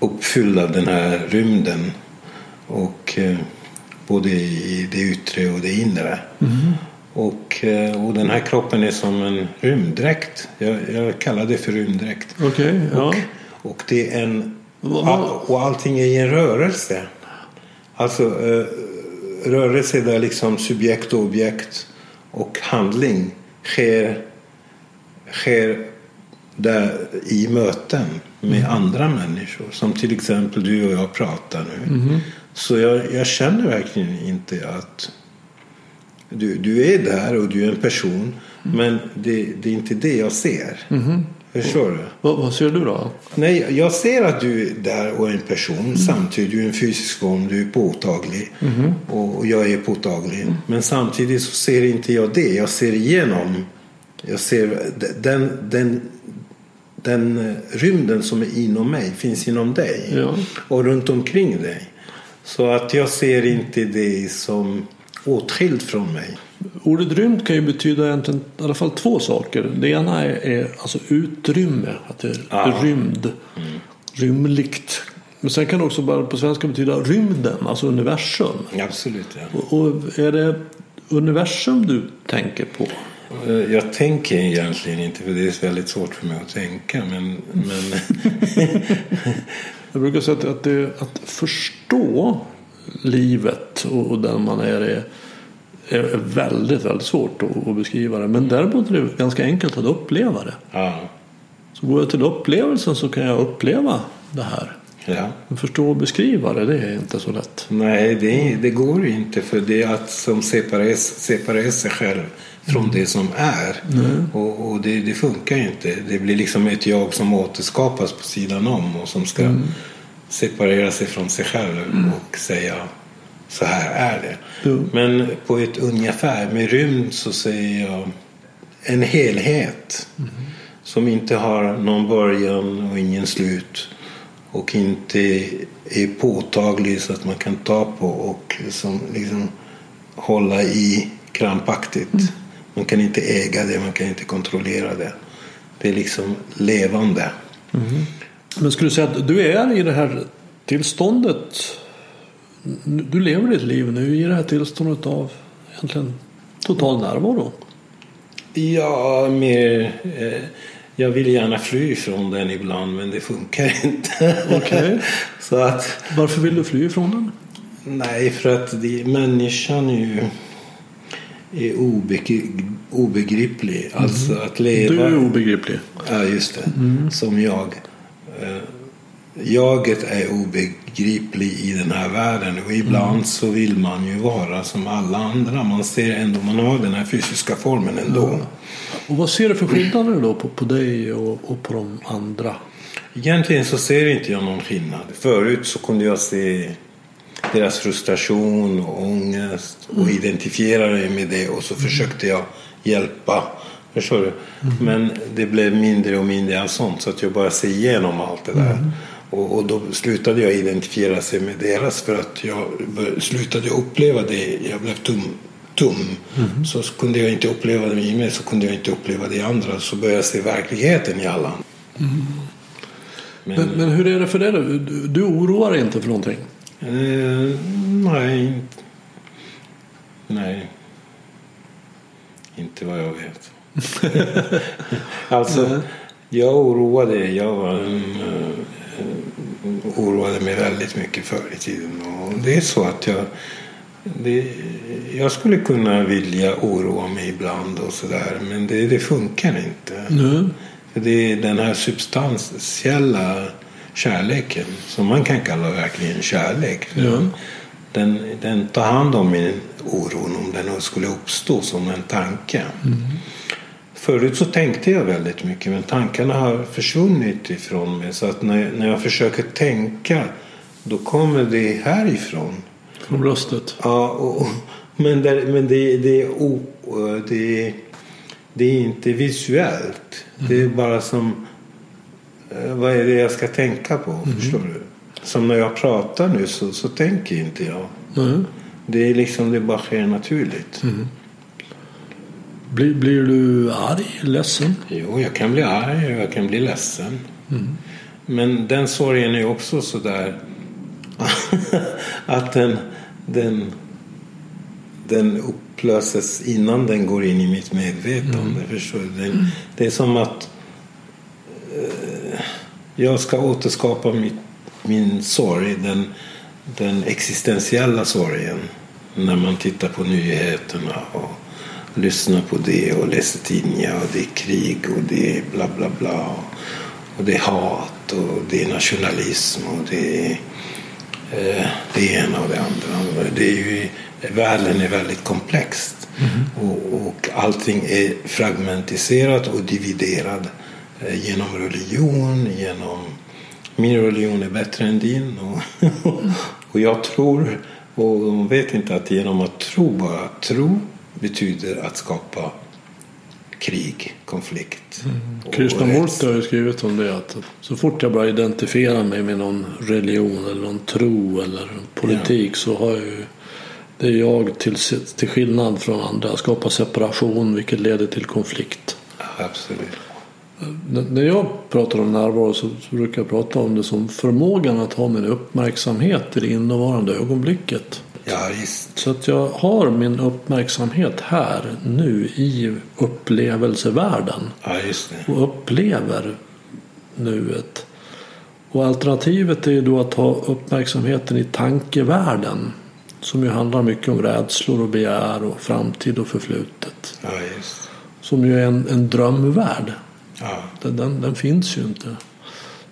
uppfylld av den här rymden. Och eh, både i det yttre och det inre. Och, eh, och den här kroppen är som en rymddräkt. Jag, jag kallar det för rymddräkt. Okej, ja. Och det är en... All, och allting är i en rörelse. Alltså eh, rörelse där liksom subjekt och objekt och handling sker, sker där i möten med andra människor. Som till exempel du och jag pratar nu. Så jag, jag känner verkligen inte att du, du är där och du är en person. Men det, det är inte det jag ser. Förstår du? Vad, vad ser du då? Nej, jag ser att du är där och är en person. Samtidigt du är en fysisk form, du är påtaglig. Och jag är påtaglig. Men samtidigt så ser inte jag det. Jag ser igenom. Jag ser den, den, den rymden som är inom mig finns inom dig. Ja. Och runt omkring dig. Så att jag ser inte det som åtskilt från mig. Ordet rymd kan ju betyda egentligen i alla fall två saker. Det ena är, är alltså utrymme, att det är rymd, rymligt. Men sen kan det också bara på svenska betyda rymden, alltså universum. Absolut, ja. Och, och är det universum du tänker på? Eh, Jag tänker egentligen inte, för det är väldigt svårt för mig att tänka. Men, men Jag brukar säga att, att, det, att förstå livet och, och den man är, är är väldigt, väldigt svårt att, att beskriva det. Men däremot är det ganska enkelt att uppleva det. ja, Så går jag till upplevelsen så kan jag uppleva det här. Ja. Men förstå och beskriva det, det är inte så lätt. Nej, det, det går inte för det är att som separera, separera sig själv från det som är. Och, och det, det, funkar inte. Det blir liksom ett jag som återskapas på sidan om och som ska mm. separera sig från sig själv mm. och säga så här är det. Mm. Men på ett ungefär, med rymd så säger jag en helhet som inte har någon början och ingen slut och inte är påtaglig så att man kan ta på och som liksom hålla i krampaktigt. Mm. Man kan inte äga det, man kan inte kontrollera det. Det är liksom levande. Mm. Men skulle du säga att du är i det här tillståndet du lever ditt liv nu i det här tillståndet av egentligen total närvaro? Ja, mer... Eh, jag vill gärna fly ifrån den ibland men det funkar inte. Okay. Så att, Varför vill du fly ifrån den? Nej, för att det, människan ju är obegriplig. Alltså mm. att leva... Du är obegriplig. Ja, just det. Mm. Som jag. Jaget är obegriplig i den här världen och ibland mm. så vill man ju vara som alla andra. Man ser ändå, man har den här fysiska formen ändå. Ja. Och vad ser du för skillnader då på, på dig och, och på de andra? Egentligen så ser inte jag någon skillnad. Förut så kunde jag se deras frustration och ångest och mm. identifiera mig med det och så mm. försökte jag hjälpa. Förstår du? Mm. Men det blev mindre och mindre av sånt så att jag bara ser igenom allt det där. Mm. Och, och, då slutade jag identifiera sig med deras för att jag slutade uppleva det. Jag blev tum. tum. Mm. Så kunde jag inte uppleva det i mig så kunde jag inte uppleva det i andra. Så började jag se verkligheten i alla. Mm. Men, men, men, hur är det för dig då? Du, du oroar dig inte för någonting? Eh, nej. Nej. Inte vad jag vet. alltså, jag oroade. Jag var en, uh, oroade mig väldigt mycket förr i tiden. Och det är så att jag det, jag skulle kunna vilja oroa mig ibland och sådär men det, det funkar inte. Mm. För det är den här substantiella kärleken som man kan kalla verkligen kärlek. Ja. Den, den tar hand om min oro om den skulle uppstå som en tanke. Mm. Förut så tänkte jag väldigt mycket men tankarna har försvunnit ifrån mig. Så att när, när jag försöker tänka då kommer det härifrån. Från bröstet? Ja, och, men, det, men det, det, är o, det, det är inte visuellt. Mm. Det är bara som Eh, vad är det jag ska tänka på? Mm. Förstår du? Som när jag pratar nu så, så tänker inte jag. Mm. Det är liksom, det bara sker naturligt. Mm. Blir, blir du arg, ledsen? Jo, jag kan bli arg och jag kan bli ledsen. Mm. Men den sorgen är också sådär att den, den, den upplöses innan den går in i mitt medvetande. Mm. Förstår du? Den, det är som att jag ska återskapa mitt, min sorg, den, den existentiella sorgen. När man tittar på nyheterna och lyssnar på det och läser tidningar och det är krig och det är bla bla bla. Och det är hat och det är nationalism och det är eh, det ena och det andra. Det är ju, världen är väldigt komplext. Mm. Och, och allting är fragmentiserat och dividerat Eh, genom religion, genom min religion är bättre än din. Och, och jag tror, och de vet inte att genom att tro bara, tro betyder att skapa krig, konflikt. Mm. Krishnamurti har ju skrivit om det att så fort jag börjar identifiera mig med någon religion eller någon tro eller politik ja. så har jag ju det är jag till, till skillnad från andra skapar separation vilket leder till konflikt. Absolut. När jag pratar om närvaro så brukar jag prata om det som förmågan att ha min uppmärksamhet i det innevarande ögonblicket. Ja, just. Så att jag har min uppmärksamhet här nu i upplevelsevärlden. Ja, just det. Och upplever nuet. Och alternativet är då att ha uppmärksamheten i tankevärlden. Som ju handlar mycket om rädslor och begär och framtid och förflutet. Ja, just. Som ju är en, en drömvärld. Ja. Den, den, den, finns ju inte.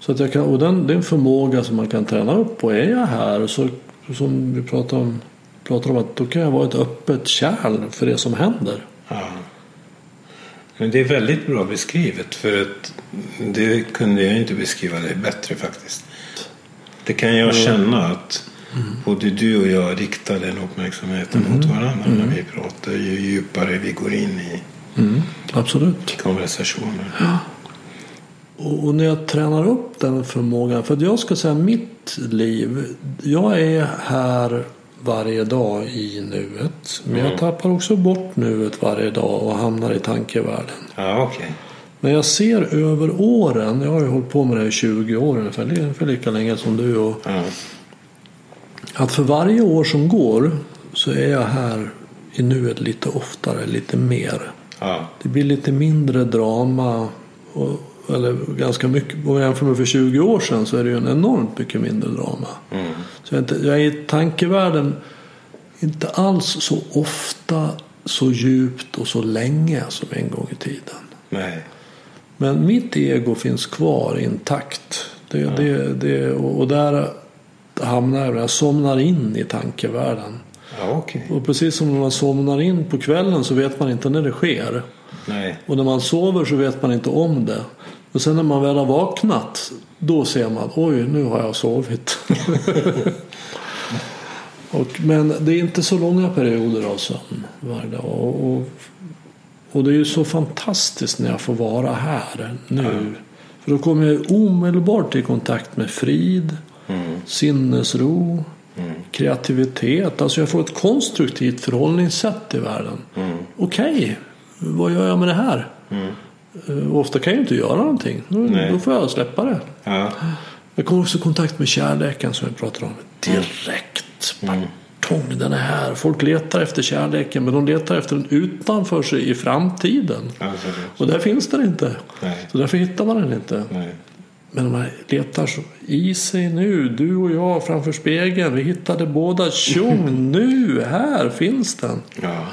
Så att jag kan, och den, det är en förmåga som man kan träna upp. Och är jag här så som vi pratar om, pratar om att då kan jag vara ett öppet kärl för det som händer. Ja. Men det är väldigt bra beskrivet för att det kunde jag inte beskriva det bättre faktiskt. Det kan jag känna att mm. både du och jag riktar den uppmärksamheten mm. mot varandra mm. när vi pratar ju djupare vi går in i mm. Absolut. konversationer. Ja. Och, och när jag tränar upp den förmågan, för jag ska säga mitt liv, jag är här varje dag i nuet. Men jag tappar också bort nuet varje dag och hamnar i tankevärlden. Ja, okay. Men jag ser över åren, jag har ju hållit på med det här i 20 år ungefär, ungefär lika länge som du. Och Ja. Att för varje år som går så är jag här i nuet lite oftare, lite mer. Ja. Det blir lite mindre drama. Och, eller ganska mycket. Om jag jämför med för 20 år sedan så är det ju en enormt mycket mindre drama. Mm. Så jag är, inte, jag är i tankevärlden inte alls så ofta, så djupt och så länge som en gång i tiden. Nej. Men mitt ego finns kvar intakt. Det, det, det, och och där hamnar jag, jag somnar in i tankevärlden. Ja, okej. Och precis som när man somnar in på kvällen så vet man inte när det sker. Nej. Och när man sover så vet man inte om det. Och sen när man väl har vaknat då ser man oj nu har jag sovit. och, men det är inte så långa perioder av sömn varje dag. Och, och, och det är ju så fantastiskt när jag får vara här nu. För då kommer jag omedelbart i kontakt med frid, Mm. sinnesro, Mm. kreativitet. Alltså jag får ett konstruktivt förhållningssätt till världen. Mm. Okej, vad gör jag med det här? Mm. Ofta kan jag inte göra någonting. Nej. då får jag släppa det. Ja. Jag kommer också i kontakt med kärleken som vi pratar om. Direkt. Mm. Tång, den är här. Folk letar efter kärleken men de letar efter den utanför sig i framtiden. Alltså, Och där finns den inte. Nej. Så därför hittar man den inte. Nej. Men de här letar så i sig nu. Du och jag framför spegeln. Vi hittade båda. Tjong! nu! Här finns den. Ja.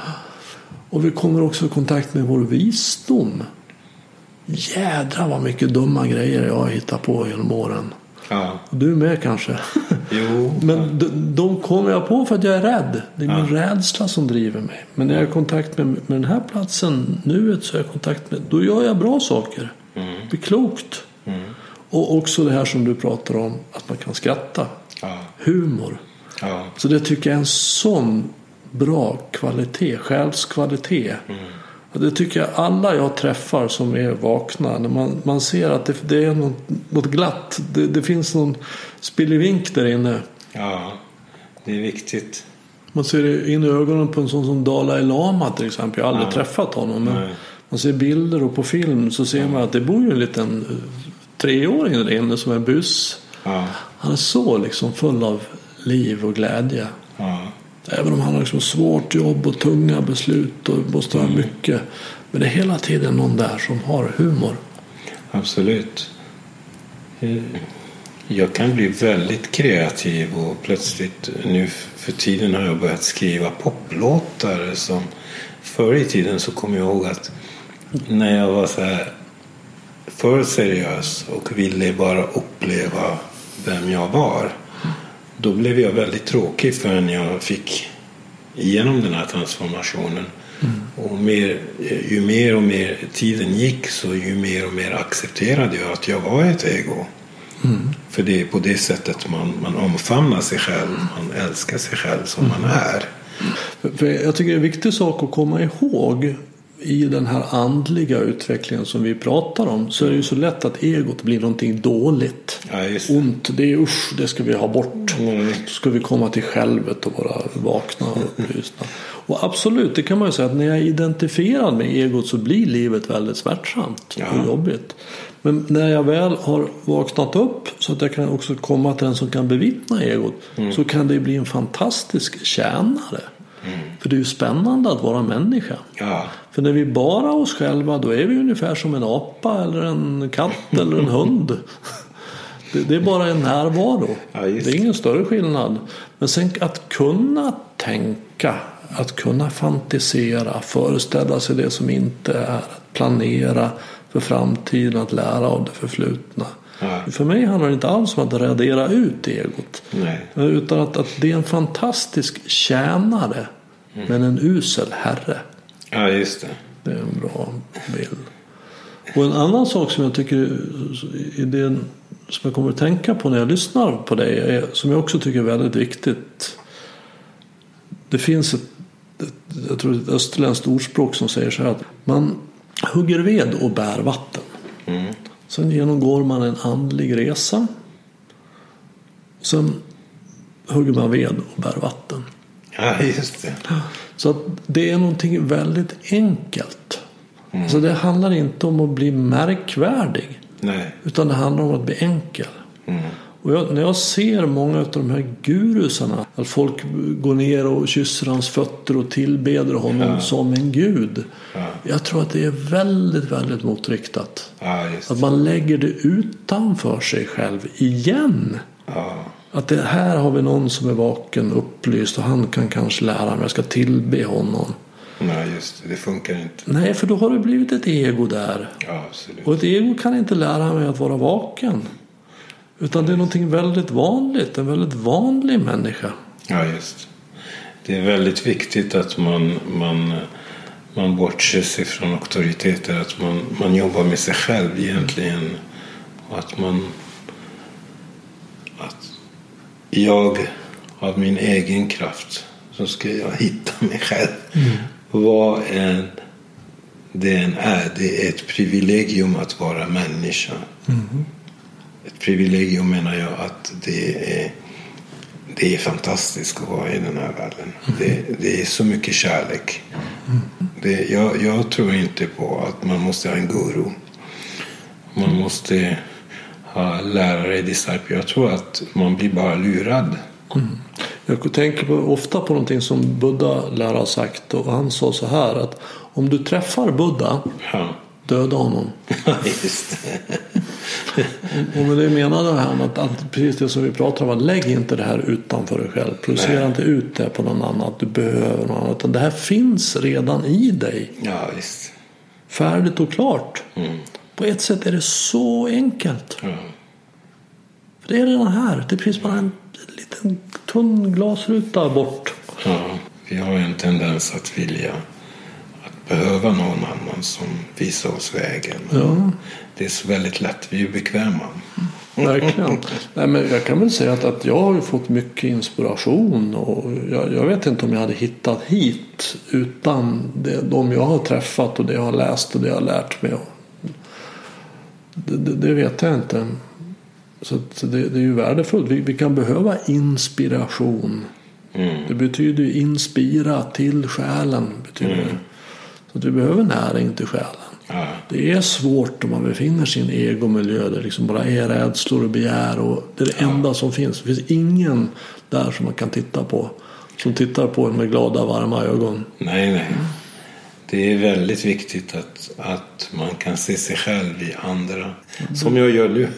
Och vi kommer också i kontakt med vår visdom. Jädrar vad mycket dumma grejer jag har hittat på genom åren. Ja. Du med kanske. Jo. Men de, de kommer jag på för att jag är rädd. Det är min rädsla som driver mig. Men när jag är i kontakt med, med den här platsen, nuet, så är jag i kontakt med, då gör jag bra saker. Mm. Det blir klokt. Mm. Och också det här som du pratar om, att man kan skratta. Ja. Humor. Ja. Så det tycker jag är en sån bra kvalitet, själskvalitet. Mm. Det tycker jag alla jag träffar som är vakna, när man, man ser att det, det är något, något glatt, det, det finns någon spillevink där inne. ja. Det är viktigt. Man ser in i ögonen på en sån som Dalai Lama till exempel. Jag har aldrig Ja. träffat honom. Men Nej. man ser bilder och på film så ser man att det bor ju en liten eh, treåring där inne som är bus. Ja. Han är så liksom full av liv och glädje. Ja. Även om han har liksom svårt jobb och tunga beslut och måste ha mycket. Men det är hela tiden någon där som har humor. Absolut. Jag kan bli väldigt kreativ och plötsligt nu för tiden har jag börjat skriva poplåtar som förr i tiden så kommer jag ihåg att när jag var så här för seriös och ville bara uppleva vem jag var då blev jag väldigt tråkig förrän jag fick igenom den här transformationen. Och mer, ju mer och mer tiden gick så ju mer och mer accepterade jag att jag var ett ego. För det är på det sättet man, man omfamnar sig själv. Man älskar sig själv som man är. För jag tycker det är en viktig sak att komma ihåg i den här andliga utvecklingen som vi pratar om så är det ju så lätt att egot blir någonting dåligt. Ja, det. Ont, det är usch, det ska vi ha bort. Mm. Då ska vi komma till självet och vara vakna och upplysta. Och absolut, det kan man ju säga att när jag är identifierad med egot så blir livet väldigt smärtsamt Ja. och jobbigt. Men när jag väl har vaknat upp så att jag kan också komma till den som kan bevittna egot Mm. så kan det bli en fantastisk tjänare. För det är ju spännande att vara människa. Ja, För när vi bara oss själva då är vi ungefär som en apa eller en katt eller en hund. Det, det är bara en närvaro. Ja, det är ingen större skillnad. Men sen att kunna tänka, att kunna fantisera, föreställa sig det som inte är, att planera, för framtiden, att lära av det förflutna. Ja. För mig handlar det inte alls om att radera ut egot. Nej. Utan att, att det är en fantastisk tjänare men en usel herre. Ja, just det. Det är en bra bild. Och en annan sak som jag tycker i det som jag kommer att tänka på när jag lyssnar på dig, är, som jag också tycker är väldigt viktigt. Det finns ett, ett, jag tror ett österländskt ordspråk som säger så här att man hugger ved och bär vatten. Mm. Sen genomgår man en andlig resa. Sen hugger man ved och bär vatten. Ja, just det. Så det är någonting väldigt enkelt. Mm. Så det handlar inte om att bli märkvärdig. Nej. Utan det handlar om att bli enkel. Mm. Och jag, när jag ser många av de här gurusarna. Att folk går ner och kysser hans fötter och tillbeder honom Ja. som en gud. Ja. Jag tror att det är väldigt, väldigt motriktat. Ja, Att man lägger det utanför sig själv igen. Att det här har vi någon som är vaken, upplyst och han kan kanske lära mig. Jag ska tillbe honom. Nej, just det. Det funkar inte. Nej, för då har det blivit ett ego där. Ja, absolut. Och ett ego kan inte lära mig att vara vaken. Utan det är någonting väldigt vanligt. En väldigt vanlig människa. Ja, just det. är väldigt viktigt att man, man, man bortser sig från auktoriteter. Att man, man jobbar med sig själv egentligen. Och att man... Jag av min egen kraft så ska jag hitta mig själv. Vad än det än är. Det är ett privilegium att vara människa. Ett privilegium menar jag att det är det är fantastiskt att vara i den här världen. Det, det är så mycket kärlek. Det, jag, jag tror inte på att man måste ha en guru. Man måste ha lärare, discipler. Jag tror att man blir bara lurad. Jag tänker på, ofta på någonting som Buddha lär ha sagt. Och han sa så här att om du träffar Buddha, Ja, döda honom. just. Och med det menade han att, att precis det som vi pratar om. Att lägg inte det här utanför dig själv. Producera inte ut det på någon annan. Att du behöver någon annan. Utan det här finns redan i dig. Ja, visst. Färdigt och klart. Mm. På ett sätt är det så enkelt. Ja. För det är redan här. Det finns bara en liten tunn glasruta bort. Ja, vi har ju en tendens att vilja att behöva någon annan som visar oss vägen. Ja. Det är så väldigt lätt. Vi är bekväma. Verkligen. Nej, men jag kan väl säga att, att jag har fått mycket inspiration. Och jag, jag vet inte om jag hade hittat hit utan det, de jag har träffat och det jag har läst och det jag har lärt mig. Det, det vet jag inte. Så det, det är ju värdefullt. Vi, vi kan behöva inspiration. Mm. Det betyder ju inspira till själen. Betyder det. Så att vi behöver näring till själen. Ja, Det är svårt om man befinner sig i en egomiljö där det liksom bara är rädslor och begär. Och det är det enda som finns. Det finns ingen där som man kan titta på. Som tittar på en med glada varma ögon. nej, nej. Det är väldigt viktigt att, att man kan se sig själv i andra. Som jag gör nu.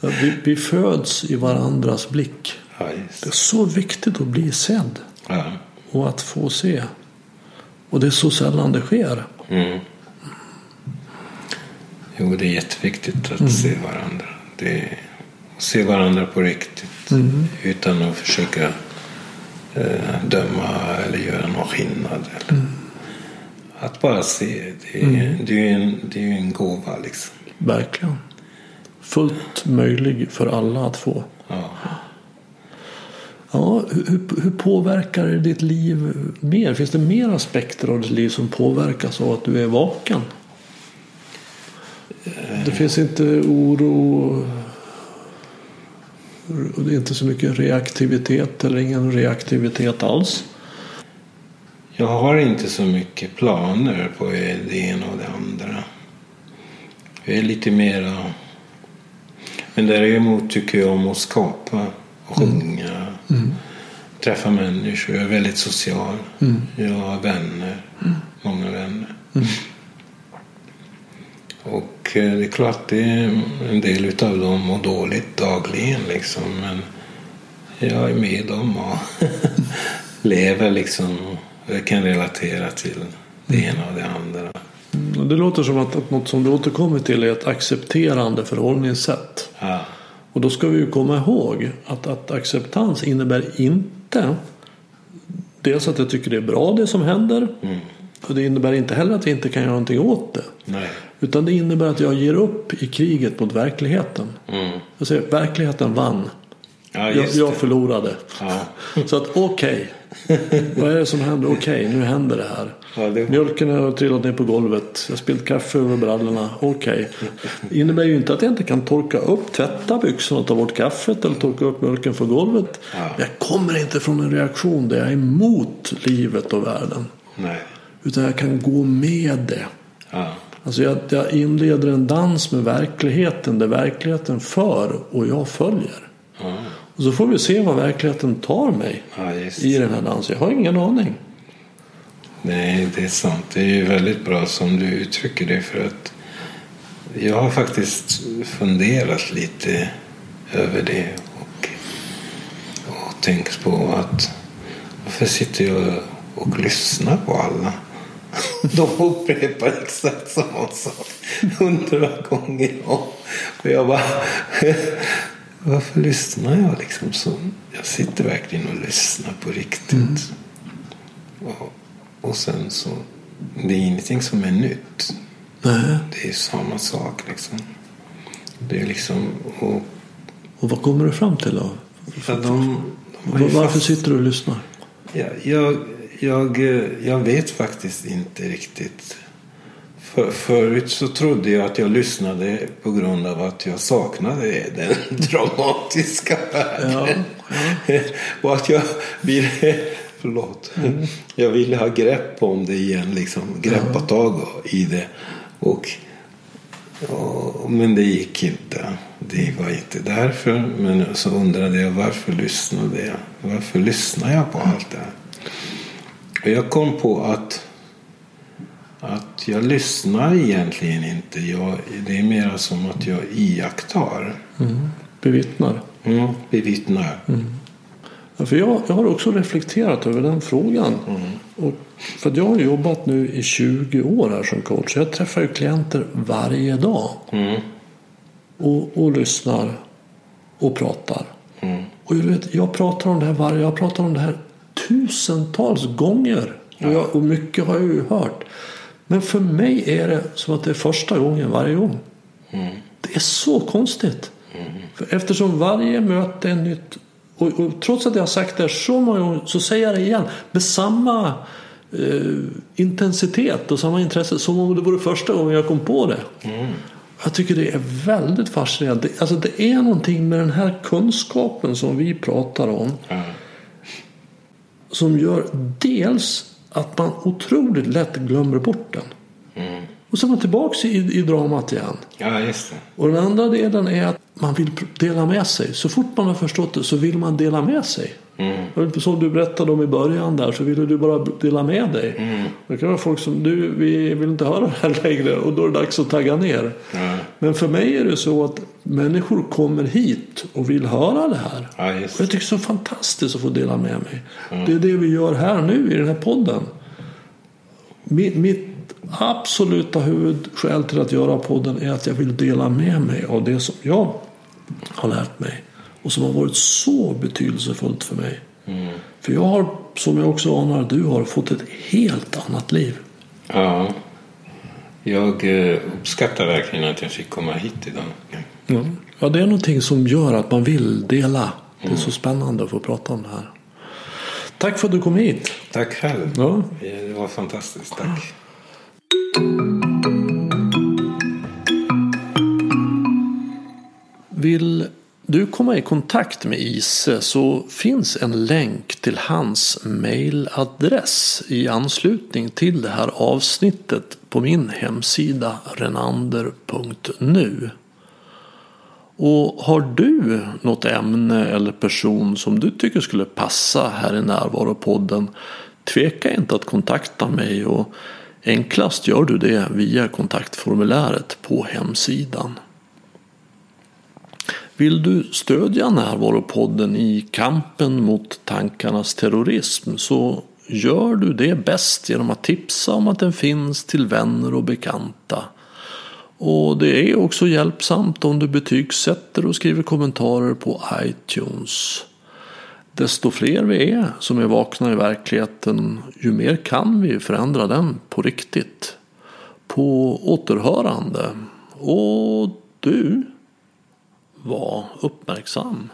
Vi, vi föds i varandras blick. Ja. Det är så viktigt att bli sedd. Ja. Och att få se. Och det är så sällan det sker. Mm. Jo, det är jätteviktigt att se varandra. Det är, se varandra på riktigt. Utan att försöka eh, döma eller göra någon skillnad. Eller. Att bara se. Det är, det är ju en, det är en gåva liksom. Verkligen. Fullt möjlig för alla att få. Ja. Ja, hur, hur påverkar det ditt liv mer? Finns det mer aspekter av ditt liv som påverkas av att du är vaken? Det finns inte oro. och Det är inte så mycket reaktivitet eller ingen reaktivitet alls. Jag har inte så mycket planer på det ena och det andra. Jag är lite mera... Men däremot tycker jag om att skapa och sjunga. Träffa människor. Jag är väldigt social. Jag har vänner. Många vänner. Och eh, det är klart det är en del utav dem mår dåligt dagligen liksom. Men jag är med dem och lever liksom. Jag kan relatera till det ena och det andra. Och Det låter som att, att något som du återkommer till är ett accepterande förhållningssätt. Ja. Och då ska vi ju komma ihåg att, att acceptans innebär inte dels att jag tycker det är bra det som händer. Mm. Och det innebär inte heller att jag inte kan göra någonting åt det. Nej. Utan det innebär att jag ger upp i kriget mot verkligheten. Mm. Jag säger verkligheten vann. Ja, Jag, jag förlorade. Ja. Så att okej. Vad är det som händer? Okej, nu händer det här. Ja, det- Mjölken har trillat ner på golvet. Jag har spillt kaffe över brallorna. Okej. Det innebär ju inte att jag inte kan torka upp, tvätta byxorna ta bort kaffet eller torka upp mjölken från golvet. Ja. Jag kommer inte från en reaktion där jag är emot livet och världen. Nej. Utan jag kan gå med det. Ja. Alltså jag, jag inleder en dans med verkligheten där verkligheten för och jag följer. Ja. Och så får vi se vad verkligheten tar mig ja, i den här dansen. Jag har ingen aning. Nej, det är sant. Det är ju väldigt bra som du uttrycker det för att jag har faktiskt funderat lite över det och, och tänkt på att varför sitter jag och lyssnar på alla? De upprepar exakt samma sak hundra gånger om. Och jag bara, varför lyssnar jag liksom så? Jag sitter verkligen och lyssnar på riktigt. Och, och sen så, det är ingenting som är nytt. Nej. Det är samma sak liksom. Det är liksom, och Och vad kommer du fram till då? för de, de Varför fast- sitter du och lyssnar? Ja, jag, jag, eh, jag vet faktiskt inte riktigt. För, förut så trodde jag att jag lyssnade på grund av att jag saknade den dramatiska världen. Och att jag ville, förlåt, jag ville ha grepp om det igen, liksom greppa tag i det. Och, och, men det gick inte. Det var inte därför. Men så undrade jag varför lyssnade jag? Varför lyssnar jag på allt det här? Och jag kom på att, att jag lyssnar egentligen inte. Jag, det är mer som att jag iakttar. Mm. Bevittnar. Mm, bevittnar. Ja, för jag, jag har också reflekterat över den frågan. Och för jag har jobbat nu i 20 år här som coach. Jag träffar ju klienter varje dag. Mm, Och, och lyssnar och pratar. mm, Och du vet, jag pratar om det här varje, jag pratar om det här tusentals gånger. Och, jag, och mycket har jag ju hört. Men för mig är det som att det är första gången varje gång. mm, Det är så konstigt. För eftersom varje möte är nytt. Och, och trots att jag har sagt det så många gånger så säger jag det igen. Med samma eh, intensitet och samma intresse som om det vore första gången jag kom på det. mm. Jag tycker det är väldigt fascinerande. Det- Alltså det är någonting med den här kunskapen som vi pratar om. Som gör dels att man otroligt lätt glömmer bort den. mm. Och så är man tillbaka i, i dramat igen. ja, just det. Och den andra delen är att man vill dela med sig. Så fort man har förstått det så vill man dela med sig. Mm, Som du berättade om i början där så ville du bara dela med dig. mm. Det kan vara folk som du, vi vill inte höra det här längre och då är det dags att tagga ner. Ja, Men för mig är det så att människor kommer hit och vill höra det här. ja, jag tycker det är så fantastiskt att få dela med mig. Det är det vi gör här nu i den här podden. Mitt, mitt absoluta huvudskäl till att göra podden är att jag vill dela med mig av det som jag har lärt mig. Och som har varit så betydelsefullt för mig. Mm. För jag har, som jag också anar du har, fått ett helt annat liv. Ja, jag eh, uppskattar verkligen att jag fick komma hit idag. Ja, det är någonting som gör att man vill dela. Det är så spännande att få prata om det här. Tack för att du kom hit. Tack själv. Ja. Det var fantastiskt. Tack. Vill du komma i kontakt med Ise så finns en länk till hans mailadress i anslutning till det här avsnittet på min hemsida renander.nu. Och har du något ämne eller person som du tycker skulle passa här i Närvaropodden tveka inte att kontakta mig och enklast gör du det via kontaktformuläret på hemsidan. Vill du stödja Närvaropodden i kampen mot tankarnas terrorism så gör du det bäst genom att tipsa om att den finns till vänner och bekanta. Och det är också hjälpsamt om du betygsätter och skriver kommentarer på iTunes. Desto fler vi är som är vakna i verkligheten, ju mer kan vi förändra den på riktigt. På återhörande. Och du, var uppmärksam.